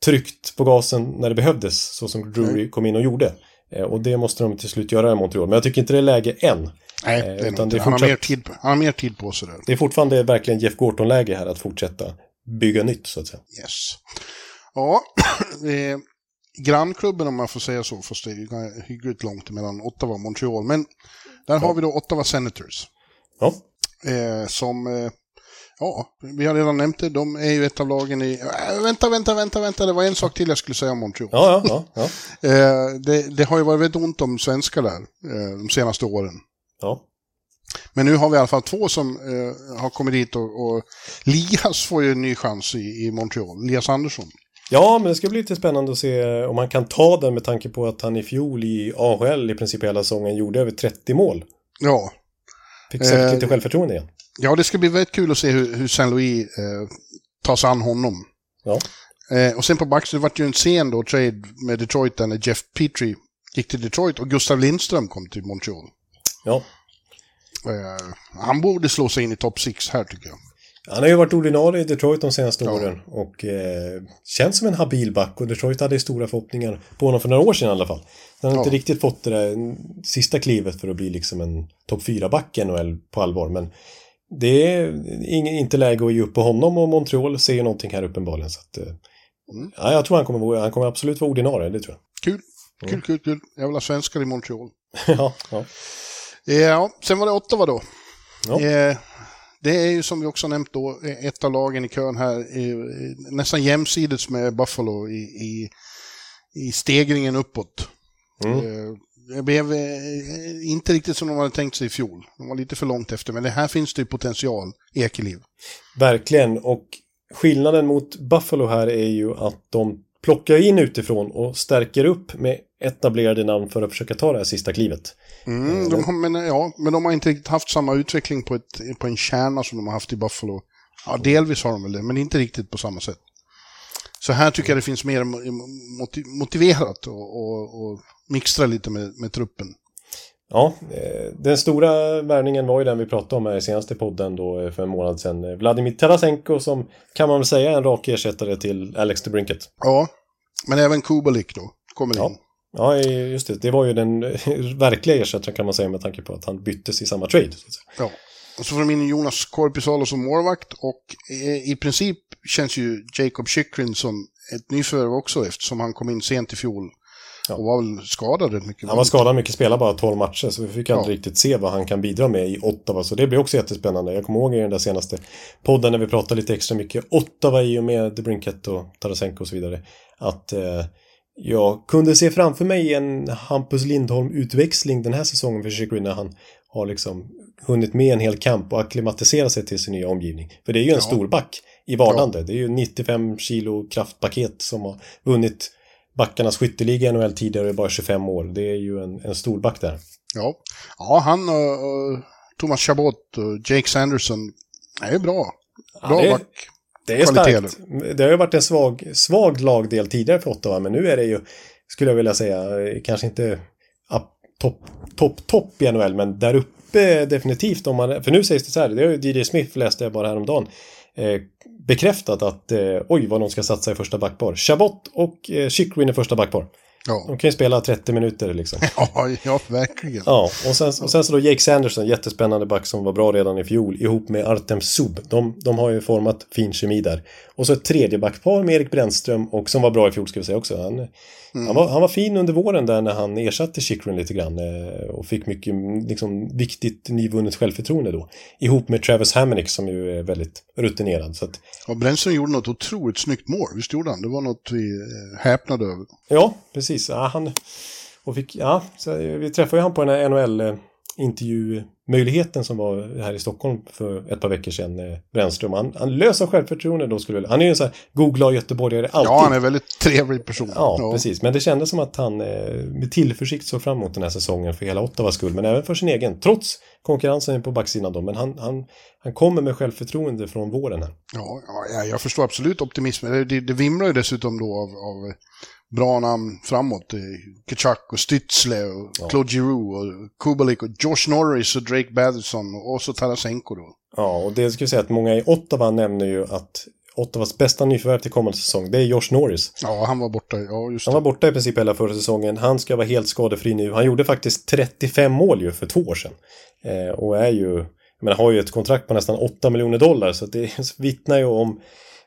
S2: tryckt på gasen när det behövdes, så som Drury kom in och gjorde. Eh, Och det måste de till slut göra i Montreal. Men jag tycker inte det är läge än.
S3: Nej,
S2: Eh,
S3: det är
S2: utan det är
S3: Han, har
S2: fortsatt-
S3: mer tid, han har mer tid på sig där.
S2: Det är fortfarande verkligen Jeff Gorton-läge här att fortsätta bygga nytt, så att säga.
S3: Yes. Ja, [clears throat] eh, grannklubben om man får säga så, fast det är hyggligt långt mellan Ottawa och Montreal. Men där har vi då Ottawa Senators.
S2: Ja,
S3: Eh, som, eh, ja, vi har redan nämnt det, de är ju ett av lagen i... Äh, vänta, vänta, vänta, vänta, det var en sak till jag skulle säga om Montreal.
S2: ja, ja. ja, ja. [laughs]
S3: Eh, det, det har ju varit väldigt ont om svenskar där eh, de senaste åren.
S2: Ja.
S3: Men nu har vi i alla fall två som eh, har kommit dit och, och Lias får ju en ny chans i, i Montreal, Lias Andersson.
S2: Ja, men det ska bli lite spännande att se om han kan ta den med tanke på att han i fjol i AHL i princip hela säsongen gjorde över 30 mål.
S3: Ja,
S2: Fick säkert
S3: Eh,
S2: lite självförtroende igen.
S3: Ja, det ska bli väldigt kul att se hur, hur Saint Louis eh, tar sig an honom.
S2: Ja.
S3: Eh, och sen på vart det ju en sen då, trade med Detroit där när Jeff Petrie gick till Detroit och Gustav Lindström kom till Montreal.
S2: Ja.
S3: Eh, han borde slå sig in i topp 6 här tycker jag.
S2: Han har ju varit ordinarie i Detroit de senaste
S3: Ja.
S2: åren och eh, känns som en habil back och Detroit hade stora förhoppningar på honom för några år sedan i alla fall. Han har
S3: Ja.
S2: inte riktigt fått det där sista klivet för att bli liksom en topp 4-back i NHL på allvar, men det är inte läge att ge upp på honom och Montreal ser ju någonting här uppenbarligen. Så att, eh,
S3: Mm.
S2: ja, jag tror han kommer, han kommer absolut vara ordinarie, det tror jag.
S3: Kul, kul, kul, kul. Jag vill ha svenskar i Montreal. [laughs]
S2: ja, ja.
S3: Ja, sen var det Ottawa då.
S2: Ja.
S3: Eh, det är ju som vi också nämnt då eh, ett av lagen i kön här, eh, nästan jämsides med Buffalo i, i, i stegringen uppåt.
S2: Mm.
S3: Eh, Det blev eh, inte riktigt som de hade tänkt sig i fjol. De var lite för långt efter, men det här finns det ju potential Ekeliv.
S2: Verkligen, och skillnaden mot Buffalo här är ju att de plockar in utifrån och stärker upp med etablerade namn för att försöka ta det här sista klivet.
S3: Mm, de har, men, ja, men de har inte riktigt haft samma utveckling på, ett, på en kärna som de har haft i Buffalo. Ja, delvis har de väl det, men inte riktigt på samma sätt. Så här tycker jag det finns mer motiv motiverat och, och, och mixtra lite med, med truppen.
S2: Ja, eh, den stora värvningen var ju den vi pratade om här i senaste podden då eh, för en månad sedan. Vladimir Tarasenko som kan man väl säga är en rak ersättare till Alex de Brinket.
S3: Ja, men även Kubalik då kommer
S2: ja.
S3: in.
S2: Ja, just det. Det var ju den verkliga ersättaren kan man säga med tanke på att han byttes i samma trade.
S3: Ja. Och så får de in Jonas Korpisalo som målvakt och i princip känns ju Jacob Chychryn som ett nyförvärv också eftersom han kom in sent i fjol. Ja. Och var väl skadad rätt mycket.
S2: Han var skadad mycket, spelade bara 12 matcher så vi fick aldrig ja. riktigt se vad han kan bidra med i Ottawa. Så det blir också jättespännande. Jag kommer ihåg i den där senaste podden när vi pratade lite extra mycket Ottawa i och med The Brinket och Tarasenko och så vidare. Att eh, jag kunde se framför mig en Hampus Lindholm-utväxling den här säsongen för Chychryn när han har liksom hunnit med en hel kamp och akklimatisera sig till sin nya omgivning. För det är ju en ja. stor back i vardande. Ja. Det är ju 95 kilo kraftpaket som har vunnit backarnas skytteliga i NHL tidigare bara 25 år. Det är ju en, en stor back där.
S3: Ja, ja han och Thomas Chabot och Jake Sanderson är bra. Bra
S2: ja,
S3: back.
S2: Det är starkt. Det har ju varit en svag, svag lagdel tidigare för Ottawa, men nu är det ju, skulle jag vilja säga, kanske inte topp, topp, topp i NHL, men där uppe definitivt. Om man, för nu sägs det så här, det har ju DJ Smith läste jag bara häromdagen, eh, bekräftat att eh, oj vad de ska satsa i första backpar. Chabot och eh, Chychryn i första backpar. Ja. De kan ju spela 30 minuter liksom. [laughs]
S3: Ja, ja verkligen.
S2: Ja, och sen, och sen så då Jake Sanderson, jättespännande back som var bra redan i fjol, ihop med Artem Sub. De, de har ju format fin kemi där. Och så ett tredje backpar med Erik Brännström, och som var bra i fjol ska vi säga också. Han, mm. han, var, han var fin under våren där när han ersatte Chychrun lite grann eh, och fick mycket liksom, viktigt nyvunnet självförtroende då. Ihop med Travis Hammonick som ju är väldigt rutinerad. Så att...
S3: Ja, Brännström gjorde något otroligt snyggt mål, visst gjorde han? Det var något vi eh, häpnade över.
S2: Ja, precis. Ja, han... Och fick, ja, vi träffade ju han på den här NHL intervjumöjligheten som var här i Stockholm för ett par veckor sedan. Eh, Brännström. Han, han löser självförtroende då skulle Han är ju en sån här googla göteborgare alltid.
S3: Ja, han är en väldigt trevlig person.
S2: Ja, ja, precis. Men det kändes som att han eh, med tillförsikt såg fram emot den här säsongen för hela Ottawas skull. Men även för sin egen. Trots konkurrensen på backsidan då. Men han, han, han kommer med självförtroende från våren här.
S3: Ja, ja jag förstår absolut optimismen. Det, det vimlar ju dessutom då av, av bra namn framåt. Kachak och Stützle och ja. Claude Giroux och Kubalik och Josh Norris och Drake Batherson och så Tarasenko då.
S2: Ja, och det skulle jag säga att många i Ottawa nämner ju att Ottawas bästa nyförvärv till kommande säsong, det är Josh Norris.
S3: Ja, han var borta. Ja, just
S2: det. Han var borta i princip hela förra säsongen. Han ska vara helt skadefri nu. Han gjorde faktiskt 35 mål ju för två år sedan. Eh, och är ju, menar, har ju ett kontrakt på nästan 8 miljoner dollar, så det [laughs] vittnar ju om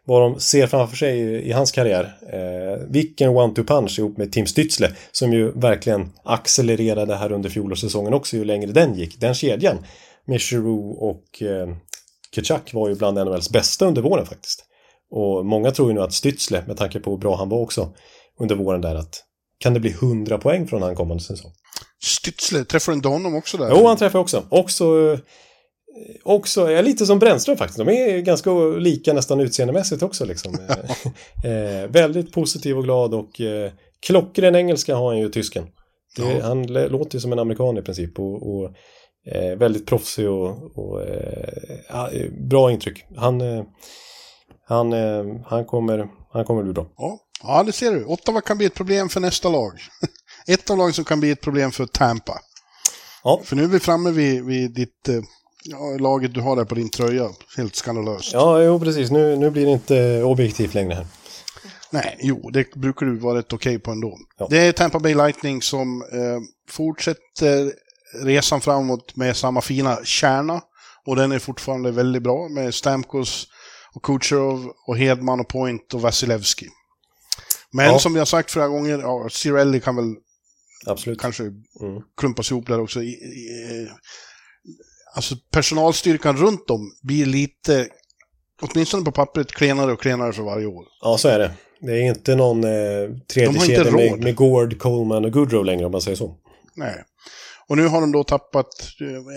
S2: vad de ser framför sig i, i hans karriär. Eh, vilken one-two-punch ihop med Tim Stützle som ju verkligen accelererade här under fjolårssäsongen också ju längre den gick. Den kedjan med Giroux och eh, Kachak var ju bland NHLs bästa under våren faktiskt. Och många tror ju nu att Stützle, med tanke på hur bra han var också under våren där, att kan det bli 100 poäng från han kommande säsong?
S3: Stützle, träffar du inte honom också där?
S2: Jo, han träffar också. Också också, är lite som Brännström faktiskt. De är ganska lika nästan utseendemässigt också liksom. [laughs] eh, väldigt positiv och glad och eh, klockren engelska har han ju tysken. Det, ja. Han låter ju som en amerikan i princip och, och eh, väldigt proffsig och, och eh, bra intryck. Han, eh, han, eh, han, kommer, han kommer bli bra.
S3: Ja. ja, det ser du. Ottawa kan bli ett problem för nästa lag. [laughs] ett av lagen som kan bli ett problem för Tampa. Ja. För nu är vi framme vid, vid ditt eh, Ja, laget du har där på din tröja. Helt skandalöst.
S2: Ja, jo precis. Nu, nu blir det inte objektivt längre här.
S3: Nej, jo, det brukar du vara rätt okej okay på ändå. Ja. Det är Tampa Bay Lightning som eh, fortsätter resan framåt med samma fina kärna. Och den är fortfarande väldigt bra med Stamkos och Kucherov och Hedman och Point och Vasilevski. Men ja. som vi har sagt flera gånger, ja, Cirelli kan väl
S2: Absolut.
S3: kanske mm. klumpas ihop där också. I, i, alltså personalstyrkan runt om blir lite, åtminstone på pappret, klenare och klenare för varje år.
S2: Ja, så är det. Det är inte någon eh, tredje kedja med, med Gord, Coleman och Goodrow längre om man säger så.
S3: Nej. Och nu har de då tappat,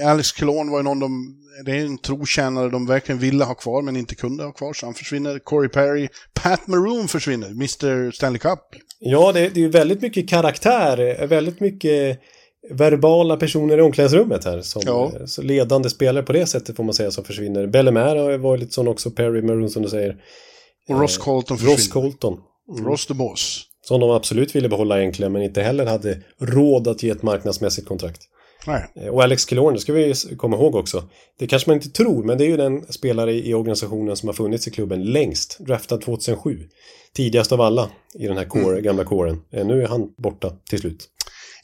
S3: eh, Alex Kilon var ju någon de, det är en trotjänare de verkligen ville ha kvar men inte kunde ha kvar, så han försvinner. Corey Perry, Pat Maroon försvinner, Mr Stanley Cup.
S2: Ja, det, det är väldigt mycket karaktär, väldigt mycket verbala personer i omklädningsrummet här. Som ja. så ledande spelare på det sättet får man säga som försvinner. Bellemare har varit lite sån också, Perry Maroon som du säger.
S3: Och Ross Colton försvinner.
S2: Ross Colton.
S3: Mm. Ross the Boss.
S2: Som de absolut ville behålla egentligen, men inte heller hade råd att ge ett marknadsmässigt kontrakt.
S3: Nej.
S2: Eh, och Alex Killorn, det ska vi komma ihåg också. Det kanske man inte tror, men det är ju den spelare i organisationen som har funnits i klubben längst. Draftad 2007. Tidigast av alla i den här core, mm. gamla kåren. Eh, nu är han borta till slut.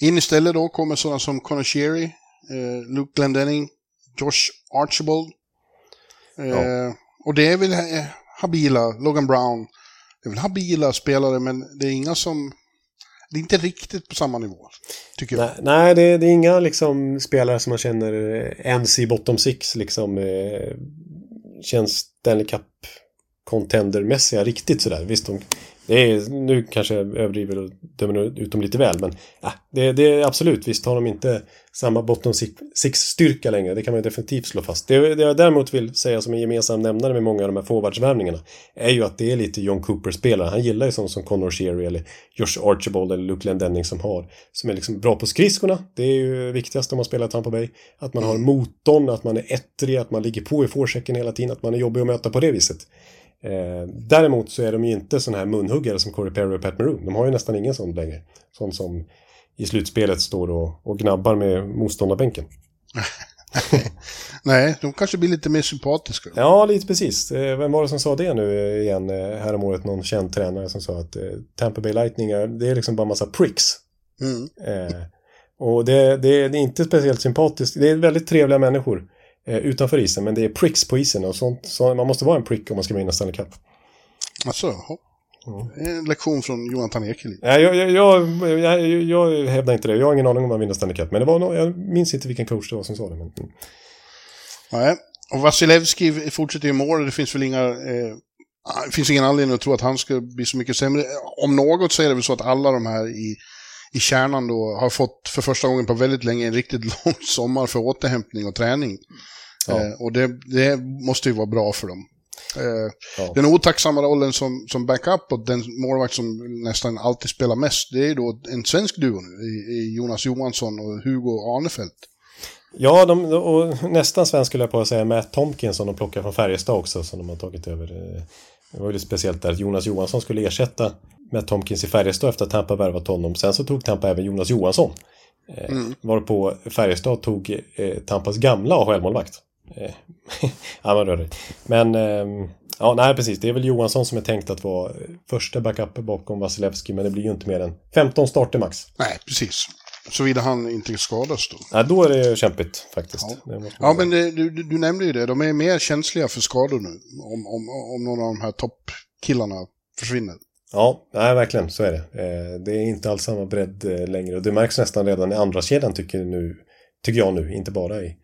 S3: In istället då kommer sådana som Conor Sherry, eh, Luke Glendenning, Josh Archibald. Eh, ja. Och det är väl eh, habila, Logan Brown. Det är väl habila spelare, men det är inga som det är inte riktigt på samma nivå. Tycker jag.
S2: Nej, nej det, det, är inga liksom, spelare som man känner eh, ens i bottom six liksom. Eh, känns Stanley Cup contendermässiga riktigt sådär. Visst, de det är, nu kanske jag överdriver och dömer ut dem lite väl, men ja, det, det är absolut, visst har de inte samma bottom six-styrka längre, det kan man definitivt slå fast. Det, det jag däremot vill säga som en gemensam nämnare med många av de här forwardsvärvningarna är ju att det är lite John Cooper-spelare. Han gillar ju sånt som Connor Sherry eller Josh Archibald eller Luke Lendenning som har, som är liksom bra på skridskorna. Det är ju viktigast om man spelar Tampa Bay. Att man har motorn, att man är ettrig, att man ligger på i forechecken hela tiden, att man är jobbig att möta på det viset. Eh, däremot så är de ju inte sådana här munhuggare som Corey Perry och Pat Maroon. De har ju nästan ingen sån längre. Sån som i slutspelet står och, och gnabbar med motståndarbänken. [laughs]
S3: Nej, de kanske blir lite mer sympatiska.
S2: Ja, lite precis. Eh, vem var det som sa det nu igen eh, häromåret? Någon känd tränare som sa att eh, Tampa Bay Lightning är, det är liksom bara massa pricks. Mm. Eh, och det, det, det, är inte speciellt sympatiskt. Det är väldigt trevliga människor eh, utanför isen, men det är pricks på isen och sånt. Så man måste vara en prick om man ska vinna Stanley Cup.
S3: Alltså, En lektion från Johan Tanekeli.
S2: Nej, jag, jag, jag, jag, hävdar inte det. Jag har ingen aning om man vinner Stanley Cup. Men det var no jag minns inte vilken coach det var som sa det. Men... Mm.
S3: Nej, och Vasilevski fortsätter ju mål. Det finns väl inga... Eh, det finns ingen anledning att tro att han ska bli så mycket sämre. Om något så är det väl så att alla de här i, i kärnan då har fått för första gången på väldigt länge en riktigt [laughs] lång sommar för återhämtning och träning. Ja. Eh, och det, det måste ju vara bra för dem. Eh, ja. Den otacksamma rollen som, som backup och den målvakt som nästan alltid spelar mest, det är då en svensk duo nu, i, i Jonas Johansson och Hugo Arnefelt.
S2: Ja, de, och nästan svensk skulle jag på att säga Matt Tomkins som de plockar från Färjestad också, som de har tagit över. Det var ju lite speciellt där att Jonas Johansson skulle ersätta Matt Tomkins i Färjestad efter att Tampa värvat honom. Sen så tog Tampa även Jonas Johansson. Eh, mm. Varpå Färjestad tog eh, Tampas gamla AHL-målvakt. Eh, [laughs] ja, man rör Men, eh, ja, nej precis. Det är väl Johansson som är tänkt att vara första backup bakom Vasilevski, men det blir ju inte mer än 15 starter max.
S3: Nej, precis. Såvida han inte skadas då.
S2: Ja, då är det kämpigt faktiskt.
S3: Ja, ja men det, du, du nämnde ju det. De är mer känsliga för skador nu. Om, om, om någon av de här toppkillarna försvinner.
S2: Ja, nej, verkligen så är det. Eh, det är inte alls samma bredd eh, längre. Och det märks nästan redan i andra kedjan tycker, nu, tycker jag nu. Inte bara i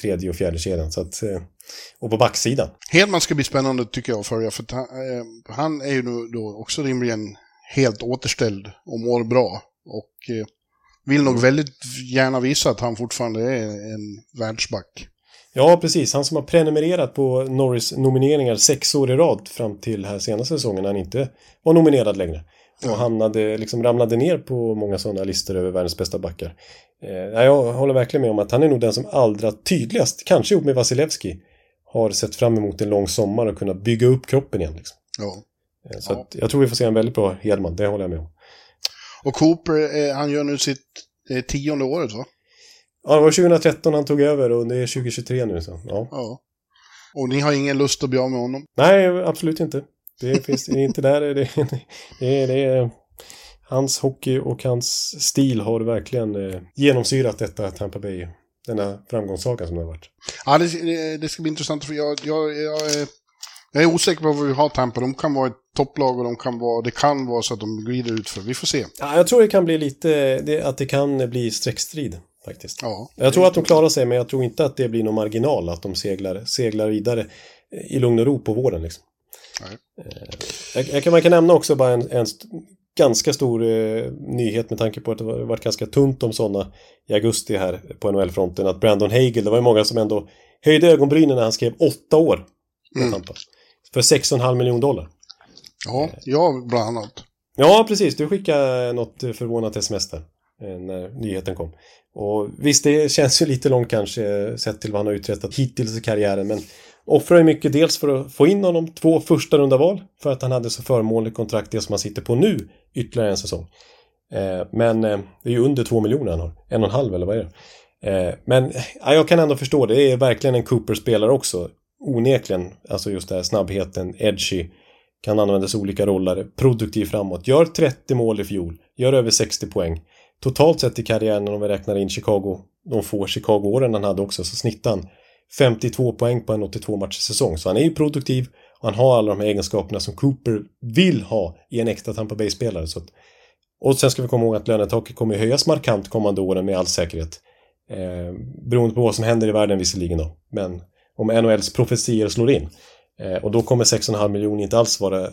S2: tredje och fjärde kedjan. Så att, eh, och på backsidan.
S3: Hedman ska bli spännande tycker jag att följa. För han, han, är ju nu då också rimligen helt återställd och mår bra. Och vill nog väldigt gärna visa att han fortfarande är en världsback.
S2: Ja, precis. Han som har prenumererat på Norris nomineringar sex år i rad fram till här senaste säsongen när han inte var nominerad längre. Och hamnade, liksom ramlade ner på många sådana listor över världens bästa backar. Eh, jag håller verkligen med om att han är nog den som allra tydligast, kanske ihop med Vasilevski, har sett fram emot en lång sommar och kunnat bygga upp kroppen igen. Liksom.
S3: Ja.
S2: Eh, så ja. jag tror vi får se en väldigt bra Hedman, det håller jag med om.
S3: Och Cooper, eh, han gör nu sitt eh, tionde året va?
S2: Ja, det var 2013 han tog över och det är 2023 nu. Så. Ja.
S3: ja. Och ni har ingen lust att bli av med honom?
S2: Nej, absolut inte. Det finns inte där. Det, det, det, är, hans hockey och hans stil har verkligen eh, genomsyrat detta Tampa Bay. Denna framgångssaga som det har varit.
S3: Ja, det, det ska bli intressant för jag, jag, jag, jag är osäker på vad vi har Tampa. De kan vara ett topplag och de kan vara, det kan vara så att de glider ut för. Vi får se.
S2: Ja, jag tror det kan bli lite, det, att det kan bli streckstrid faktiskt. Ja, jag tror att de klarar sig, men jag tror inte att det blir någon marginal att de seglar, seglar vidare i lugn och ro på våren. Liksom. Eh, jag, jag kan, man kan nämna också bara en, en ganska stor eh, nyhet med tanke på att det var, varit ganska tunt om sådana i augusti här på NHL-fronten. Att Brandon Hagel, det var ju många som ändå höjde ögonbrynen när han skrev åtta år med mm. Tampa. För 6,5 miljoner dollar.
S3: Ja, jag bland annat.
S2: Ja, precis. Du skickade något förvånat sms där eh, när nyheten kom. Och visst, det känns ju lite långt kanske sett till vad han har uträttat hittills i karriären, men offrar ju mycket dels för att få in honom två första runda val för att han hade så förmånligt kontrakt det som han sitter på nu ytterligare en säsong. Eh, men eh, det är ju under två miljoner han har. En och en halv eller vad är det? Eh, men ja, jag kan ändå förstå det. Det är verkligen en Cooper-spelare också. Onekligen. Alltså just det här snabbheten, edgy. Kan användas i olika roller. Produktiv framåt. Gör 30 mål i fjol. Gör över 60 poäng. Totalt sett i karriären om vi räknar in Chicago. De få Chicago-åren han hade också så snittar han 52 poäng på en 82 match säsong. Så han är ju produktiv och han har alla de här egenskaperna som Cooper vill ha i en extra Tampa Bay-spelare. Så att och sen ska vi komma ihåg att lönetaket kommer höjas markant kommande åren med all säkerhet. Eh, beroende på vad som händer i världen visserligen då. Men om NHLs profetier slår in. Eh, och då kommer 6,5 miljoner inte alls vara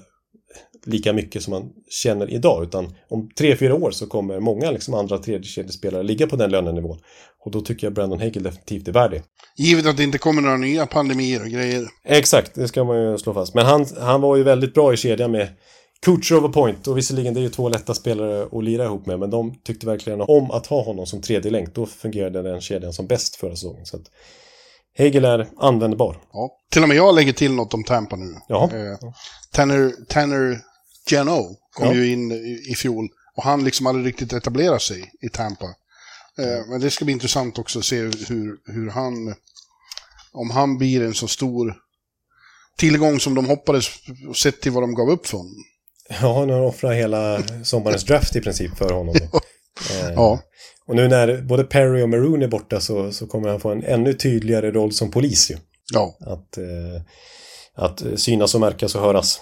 S2: lika mycket som man känner idag. Utan om 3-4 år så kommer många liksom andra tredjekedjespelare ligga på den lönenivån. Och då tycker jag Brandon Hagel definitivt är värdig.
S3: Givet att det inte kommer några nya pandemier och grejer.
S2: Exakt, det ska man ju slå fast. Men han, han var ju väldigt bra i kedjan med Coach over point och visserligen det är ju två lätta spelare att lira ihop med men de tyckte verkligen om att ha honom som tredje länk. Då fungerade den kedjan som bäst förra säsongen. Så att Hegel är användbar.
S3: Ja. Till och med jag lägger till något om Tampa nu.
S2: Jaha.
S3: Eh, Tanner, Tanner Geno kom
S2: Ja.
S3: ju in i, i fjol och han liksom hade riktigt etablerat sig i Tampa. Eh, men det ska bli intressant också att se hur, hur han, om han blir en så stor tillgång som de hoppades och sett till vad de gav upp för honom.
S2: Ja, har de offrat hela sommarens draft i princip för honom. [laughs] Då. Eh,
S3: Ja.
S2: Och nu när både Perry och Maroon är borta så, så kommer han få en ännu tydligare roll som polis ju.
S3: Ja,
S2: Att, eh, att synas och märkas och höras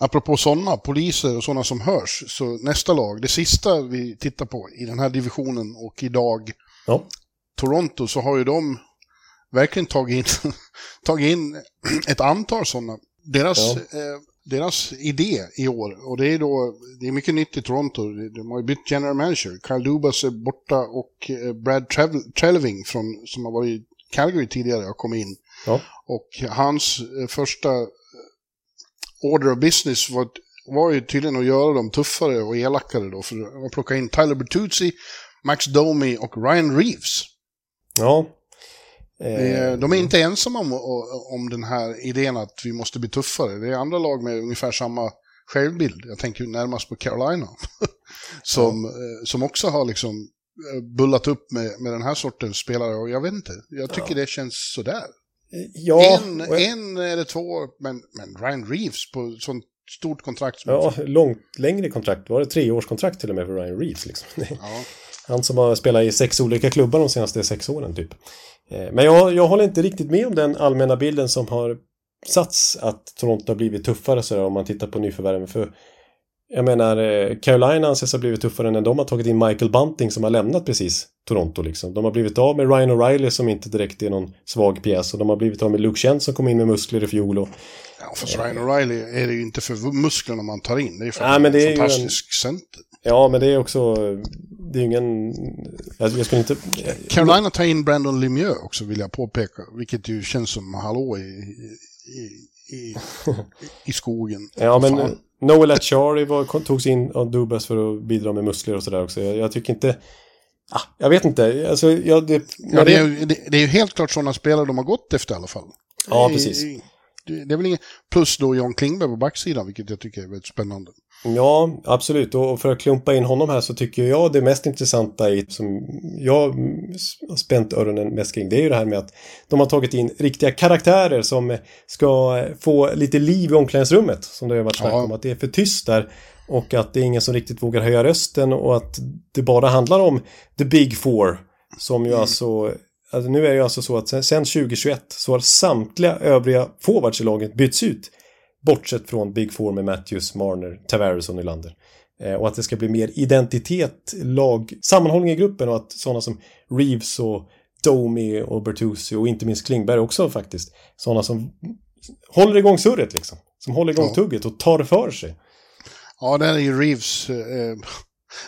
S3: apropå sådana, poliser och sådana som hörs, så nästa lag, det sista vi tittar på i den här divisionen och idag,
S2: Ja,
S3: Toronto, så har ju de verkligen tagit in, [laughs] tagit in ett antal sådana. Deras,
S2: Ja.
S3: eh, deras idé i år, och det är då, det är mycket nytt i Toronto, de har ju bytt general manager. Kyle Dubas är borta och eh, Brad från, som har varit i Calgary tidigare har kommit in.
S2: ja.
S3: Och hans eh, första order of business var, var ju tydligen att göra dem tuffare och elakare då. För att plocka in Tyler Bertuzzi, Max Domi och Ryan Reeves.
S2: ja. Eh,
S3: De är inte ensamma om, om den här idén att vi måste bli tuffare. Det är andra lag med ungefär samma självbild. Jag tänker närmast på Carolina. [laughs] som, eh, som också har liksom eh, bullat upp med, med den här sortens spelare. Och jag vet inte, jag tycker det känns sådär.
S2: Ja,
S3: en,
S2: jag-
S3: en eller två, men, men Ryan Reeves på sånt stort kontrakt.
S2: Ja, långt längre kontrakt. Var det treårskontrakt till och med för Ryan Reeves? Liksom. [laughs]
S3: Ja.
S2: Han som har spelat i sex olika klubbar de senaste sex åren typ. Eh, Men jag, jag håller inte riktigt med om den allmänna bilden som har satts att Toronto har blivit tuffare sådär om man tittar på nyförvärven. För jag menar, eh, Carolina anses ha blivit tuffare när de har tagit in Michael Bunting som har lämnat precis Toronto liksom. De har blivit av med Ryan O'Reilly som inte direkt är någon svag pjäs och de har blivit av med Luke Chen som kom in med muskler i fjol och
S3: Ja, fast Ryan O'Reilly är det ju inte för musklerna man tar in. Det är ju för
S2: Nej, men det
S3: är en
S2: ju en-
S3: fantastisk center.
S2: ja, men det är också det är ingen jag, jag skulle inte
S3: Carolina tar in Brandon Lemieux också, vill jag påpeka. Vilket ju känns som hallå i, i, i, i [laughs] skogen.
S2: Ja, men
S3: Fan.
S2: Noel Achari var, togs in av Dubas för att bidra med muskler och sådär också. Jag, jag tycker inte... Ah, jag vet inte. Alltså, jag, det,
S3: Ja, det, är, ju- det, det är ju helt klart sådana spelare de har gått efter i alla fall.
S2: Ja, precis.
S3: Det, det är väl inget... Plus då John Klingberg på backsidan, vilket jag tycker är väldigt spännande.
S2: Ja, absolut. Och för att klumpa in honom här så tycker jag det mest intressanta i, som jag har spänt öronen mest kring, det är ju det här med att de har tagit in riktiga karaktärer som ska få lite liv i omklädningsrummet. Som det har varit snack
S3: Ja.
S2: om, att det är för tyst där. Och att det är ingen som riktigt vågar höja rösten och att det bara handlar om the big four. Som ju alltså, alltså nu är det ju alltså så att sen, sen 2021 så har samtliga övriga forwards i laget bytts ut. Bortsett från Big Four med Matthews, Marner, Tavares och Nylander. Eh, och att det ska bli mer identitet, lag, sammanhållning i gruppen och att sådana som Reeves och Domi och Bertuzzi och inte minst Klingberg också faktiskt. Sådana som håller igång surret liksom. Som håller igång
S3: Ja.
S2: tugget och tar för sig.
S3: Ja, där är ju Reeves. Eh,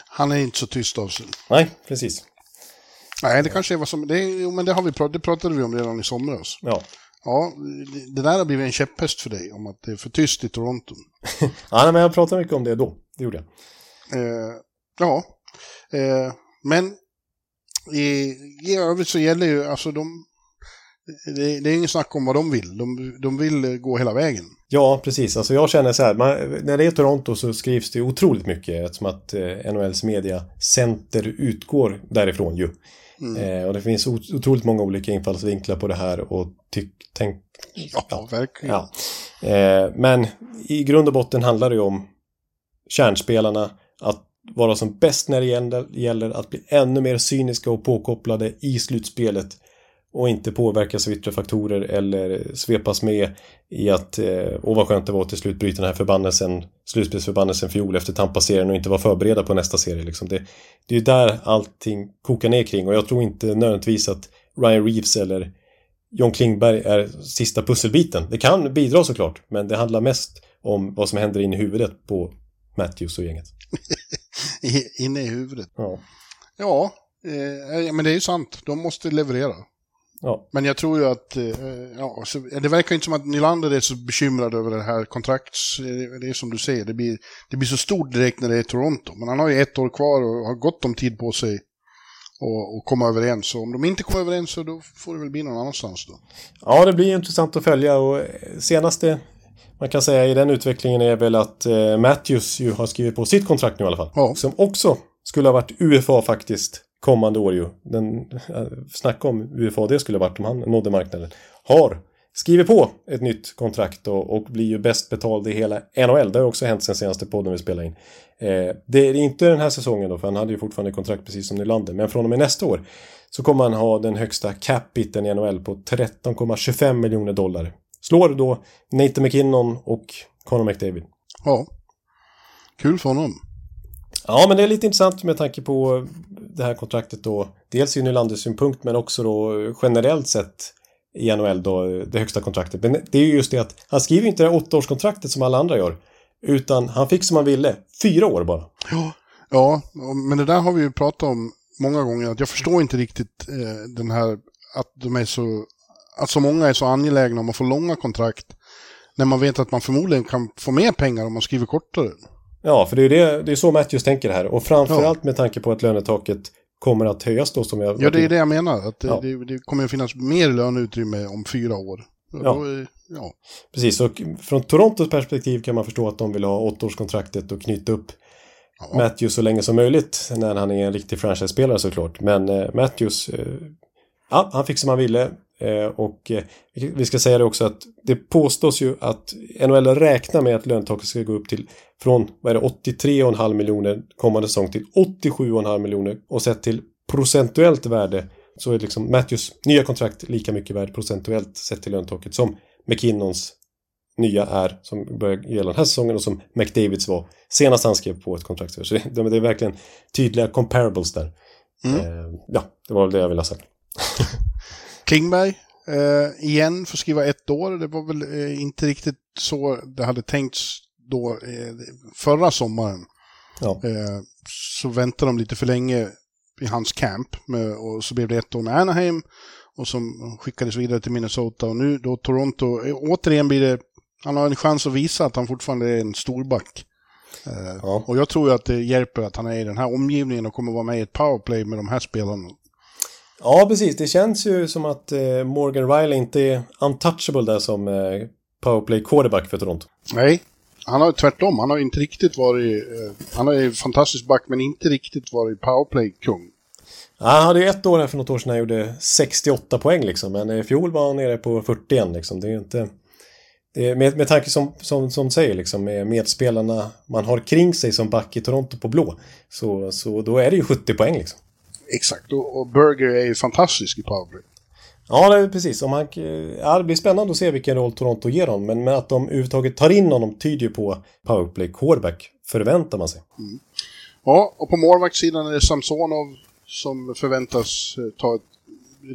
S3: han är inte så tyst av sig.
S2: Nej, precis.
S3: Nej, det kanske är vad som... Det, jo, men det, har vi det pratade vi om redan i somras.
S2: Ja.
S3: Ja, det, där har blivit en käpphäst för dig, om att det är för tyst i Toronto. [laughs]
S2: ja men jag pratade mycket om det då. Det gjorde jag.
S3: Eh, ja, eh, men i, i övrigt så gäller ju, alltså de... Det, det är ingen snack om vad de vill. De, de vill gå hela vägen.
S2: Ja, precis. Alltså jag känner så här, man, när det är Toronto så skrivs det otroligt mycket eftersom att eh, NHLs mediacenter utgår därifrån ju. Eh, och det finns ot- otroligt många olika infallsvinklar på det här och tyck, tänk...
S3: Ja, verkligen.
S2: Ja. Eh, men i grund och botten handlar det ju om kärnspelarna att vara som bäst när det gäller, gäller att bli ännu mer cyniska och påkopplade i slutspelet och inte påverkas av yttre faktorer eller svepas med i att eh, åh vad skönt det var att till slut bryta den här förbannelsen, slutspelsförbannelsen fjol efter Tampa-serien och inte vara förberedda på nästa serie. Liksom. Det, det är ju där allting kokar ner kring och jag tror inte nödvändigtvis att Ryan Reeves eller John Klingberg är sista pusselbiten. Det kan bidra såklart, men det handlar mest om vad som händer in i huvudet på Matthews och gänget. [laughs]
S3: Inne i huvudet.
S2: Ja.
S3: Ja, eh, men det är ju sant. De måste leverera.
S2: Ja.
S3: Men jag tror ju att, eh, ja, så, det verkar inte som att Nylander är så bekymrad över det här kontrakts... eh, Det är som du säger, det blir, det blir så stort direkt när det är Toronto. Men han har ju ett år kvar och har gott om tid på sig och, och komma överens. Så om de inte kommer överens så då får det väl bli någon annanstans då.
S2: Ja, det blir intressant att följa och senaste man kan säga i den utvecklingen är väl att eh, Matthews ju har skrivit på sitt kontrakt nu i alla fall.
S3: Ja.
S2: Som också skulle ha varit UFA faktiskt kommande år ju. Den, eh, snacka om UFA det skulle varit om han nådde marknaden. Har skrivit på ett nytt kontrakt och, och blir ju bäst betald i hela NHL. Det har också hänt sen senaste podden vi spelade in. Eh, det är inte den här säsongen då, för han hade ju fortfarande kontrakt precis som Nylander. Men från och med nästa år så kommer han ha den högsta cap-biten i NHL på 13,25 miljoner dollar. Slår då Nathan McKinnon och Conor McDavid.
S3: Ja, kul för honom.
S2: Ja, men det är lite intressant med tanke på det här kontraktet då. Dels ur Nylanders synpunkt men också då generellt sett i NHL då, det högsta kontraktet. Men det är ju just det att han skriver inte det här åttaårskontraktet som alla andra gör. Utan han fick som han ville. Fyra år bara.
S3: Ja, men det där har vi ju pratat om många gånger. Att jag förstår inte riktigt eh, den här, att de är så, att så många är så angelägna om att få långa kontrakt. När man vet att man förmodligen kan få mer pengar om man skriver kortare.
S2: Ja, för det är det, det är så Matthews tänker här. Och framförallt med tanke på att lönetaket kommer att höjas då som jag...
S3: Ja, det är det jag menar. Att det,
S2: Ja.
S3: det, det kommer att finnas mer löneutrymme om fyra år.
S2: Ja.
S3: Då ja.
S2: Precis, och från Torontos perspektiv kan man förstå att de vill ha åttaårskontraktet och knyta upp Matthews så länge som möjligt när han är en riktig franchise-spelare såklart. Men eh, Matthews, eh, ja, han fick som han ville. Eh, och eh, vi ska säga det också att det påstås ju att NHL räknar med att lönetaket ska gå upp till från vad är det, 83,5 miljoner kommande säsong till 87,5 miljoner och sett till procentuellt värde så är liksom Matthews nya kontrakt lika mycket värd procentuellt sett till lönetaket som McKinnons nya är som börjar gälla den här säsongen och som McDavids var senast han skrev på ett kontrakt. Så det, det är verkligen tydliga comparables där. Eh, ja, det var väl det jag ville ha sagt. [laughs]
S3: Klingberg, eh, igen, får skriva ett år. Det var väl eh, inte riktigt så det hade tänkts då eh, förra sommaren.
S2: Ja.
S3: Eh, så väntade de lite för länge i hans camp med, och så blev det ett år med Anaheim och som skickades vidare till Minnesota och nu då Toronto. Eh, återigen blir det, han har en chans att visa att han fortfarande är en storback. Eh,
S2: Ja.
S3: Och jag tror att det hjälper att han är i den här omgivningen och kommer vara med i ett powerplay med de här spelarna.
S2: Ja, precis. Det känns ju som att eh, Morgan Riley inte är untouchable där som eh, powerplay quarterback för Toronto.
S3: Nej, han har tvärtom. Han har inte riktigt varit... Eh, han är ju fantastisk back, men inte riktigt varit powerplay-kung.
S2: Ja, han hade ju ett år här för något år sedan han gjorde 68 poäng liksom. Men i fjol var han nere på 41 liksom. Det är ju inte... Är med, med tanke som, som, som säger liksom med medspelarna man har kring sig som back i Toronto på blå. Så, så då är det ju 70 poäng liksom.
S3: Exakt, och, och Berger är ju fantastisk i powerplay.
S2: Ja, det är precis. Om han, ja, det blir spännande att se vilken roll Toronto ger honom. Men, men att de överhuvudtaget tar in honom tyder ju på powerplay quarterback. Förväntar man sig.
S3: Mm. Ja, och på målvaktssidan är det Samsonov som förväntas eh, ta ett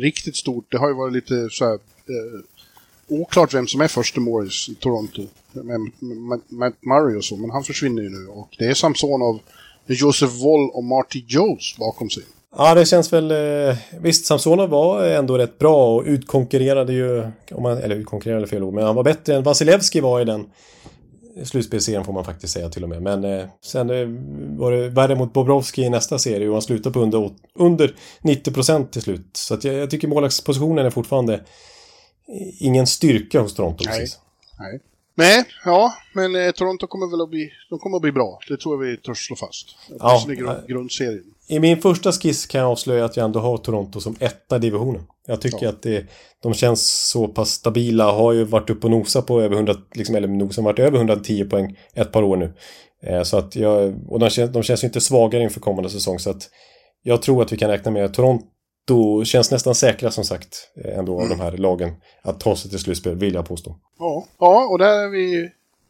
S3: riktigt stort... Det har ju varit lite så här, eh, oklart vem som är första målis i Toronto. Med Matt Murray och så, men han försvinner ju nu. Och det är Samsonov Josef Woll och Marty Jones bakom sig.
S2: Ja, det känns väl... Eh, visst, Samsonov var ändå rätt bra och utkonkurrerade ju... Om man, eller utkonkurrerade fel ord, men han var bättre än Vasilevski var i den slutspelsserien får man faktiskt säga till och med. Men eh, sen eh, var det värre mot Bobrovski i nästa serie och han slutade på under, under 90% till slut. Så att jag, jag tycker målvaktspositionen är fortfarande ingen styrka hos Toronto.
S3: Nej. Precis. Nej. Nej, ja, men eh, Toronto kommer väl att bli, de kommer att bli bra. Det tror jag vi törs slå fast. Ja, i grund, grundserien.
S2: I min första skiss kan jag avslöja att jag ändå har Toronto som etta divisionen. Jag tycker ja. att det, de känns så pass stabila, har ju varit uppe och nosat på över 100, liksom, eller nosat varit över 110 poäng ett par år nu. Eh, så att jag, och de, känns, de känns ju inte svagare inför kommande säsong så att jag tror att vi kan räkna med att Toronto känns nästan säkra som sagt eh, ändå mm. av de här lagen att ta sig till slutspel, vill jag påstå.
S3: Ja, ja och där är vi,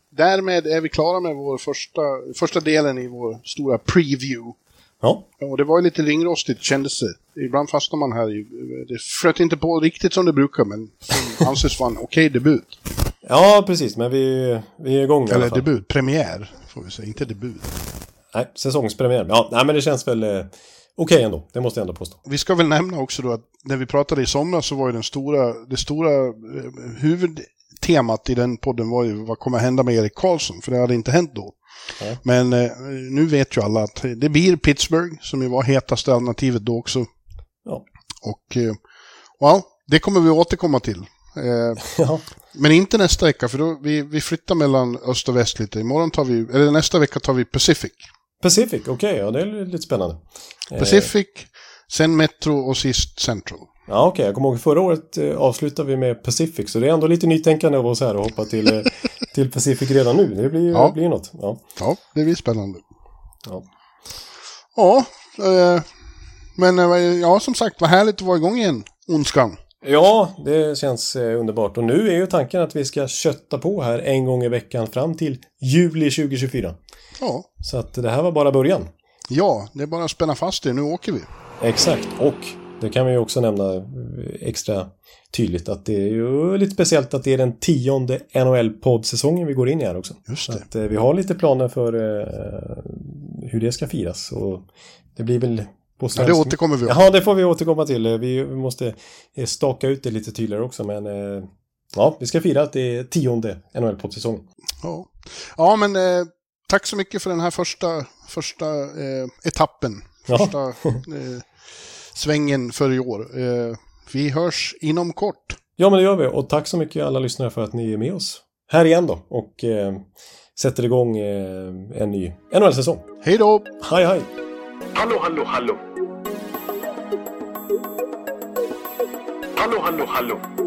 S3: därmed är vi klara med vår första, första delen i vår stora preview
S2: Ja.
S3: Och det var ju lite ringrostigt kändes det. Ibland fastnar man här i... Det flöt inte på riktigt som det brukar, men som anses vara en okej okay debut.
S2: Ja, precis, men vi, vi är igång
S3: Eller debut, premiär får vi säga, inte debut.
S2: Nej, säsongspremiär. Ja, nej, men det känns väl eh, okej okay ändå, det måste jag ändå påstå.
S3: Vi ska väl nämna också då att när vi pratade i somras så var ju den stora, det stora eh, huvudtemat i den podden var ju vad kommer hända med Erik Karlsson, för det hade inte hänt då. Men eh, nu vet ju alla att det blir Pittsburgh som ju var hetaste alternativet då också.
S2: Ja.
S3: Och eh, well, det kommer vi återkomma till. Eh, [laughs]
S2: ja.
S3: Men inte nästa vecka, för då vi, vi flyttar mellan öst och väst lite. Imorgon tar vi, eller nästa vecka tar vi Pacific.
S2: Pacific, okej, okay, ja det är lite spännande.
S3: Pacific, sen Metro och sist Central.
S2: Ja, okej. Okay. Jag kommer ihåg förra året eh, avslutade vi med Pacific. Så det är ändå lite nytänkande av oss här och hoppa till, eh, [laughs] till Pacific redan nu. Det blir, ja. blir något. Ja.
S3: ja, det blir spännande.
S2: Ja.
S3: Ja, eh, men eh, ja, som sagt, vad härligt att vara igång igen, Ondskan.
S2: Ja, det känns eh, underbart. Och nu är ju tanken att vi ska kötta på här en gång i veckan fram till juli 2024.
S3: Ja.
S2: Så att det här var bara början.
S3: Ja, det är bara att spänna fast det. Nu åker vi.
S2: Exakt. Och det kan vi ju också nämna extra tydligt att det är ju lite speciellt att det är den tionde NHL-poddsäsongen vi går in i här också.
S3: Just det.
S2: Att, eh, vi har lite planer för eh, hur det ska firas och det blir väl
S3: på svensk... Ja, det återkommer vi
S2: om. Ja, det får vi återkomma till. Vi måste eh, staka ut det lite tydligare också, men eh, ja, vi ska fira att det är tionde NHL-poddsäsongen.
S3: Ja. ja, men eh, tack så mycket för den här första, första eh, etappen. Första ja. svängen för i år. Eh, vi hörs inom kort.
S2: Ja, men det gör vi. Och tack så mycket alla lyssnare för att ni är med oss här igen då. Och eh, sätter igång eh, en ny NHL-säsong.
S3: Hej då!
S2: Hej, hej!
S5: Hallå, hallå, hallå! Hallå, hallå, hallå!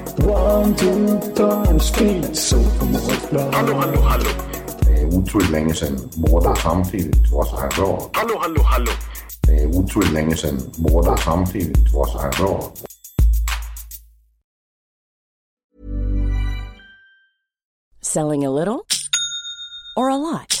S6: One, two, time, speed, so
S5: Hallå, hallå, hallå.
S7: Det är otroligt länge sedan båda samtidigt var så här bra.
S5: Hallå, hallå, hallå.
S7: Det är otroligt länge sedan båda samtidigt var så här bra.
S8: Selling a little or a lot?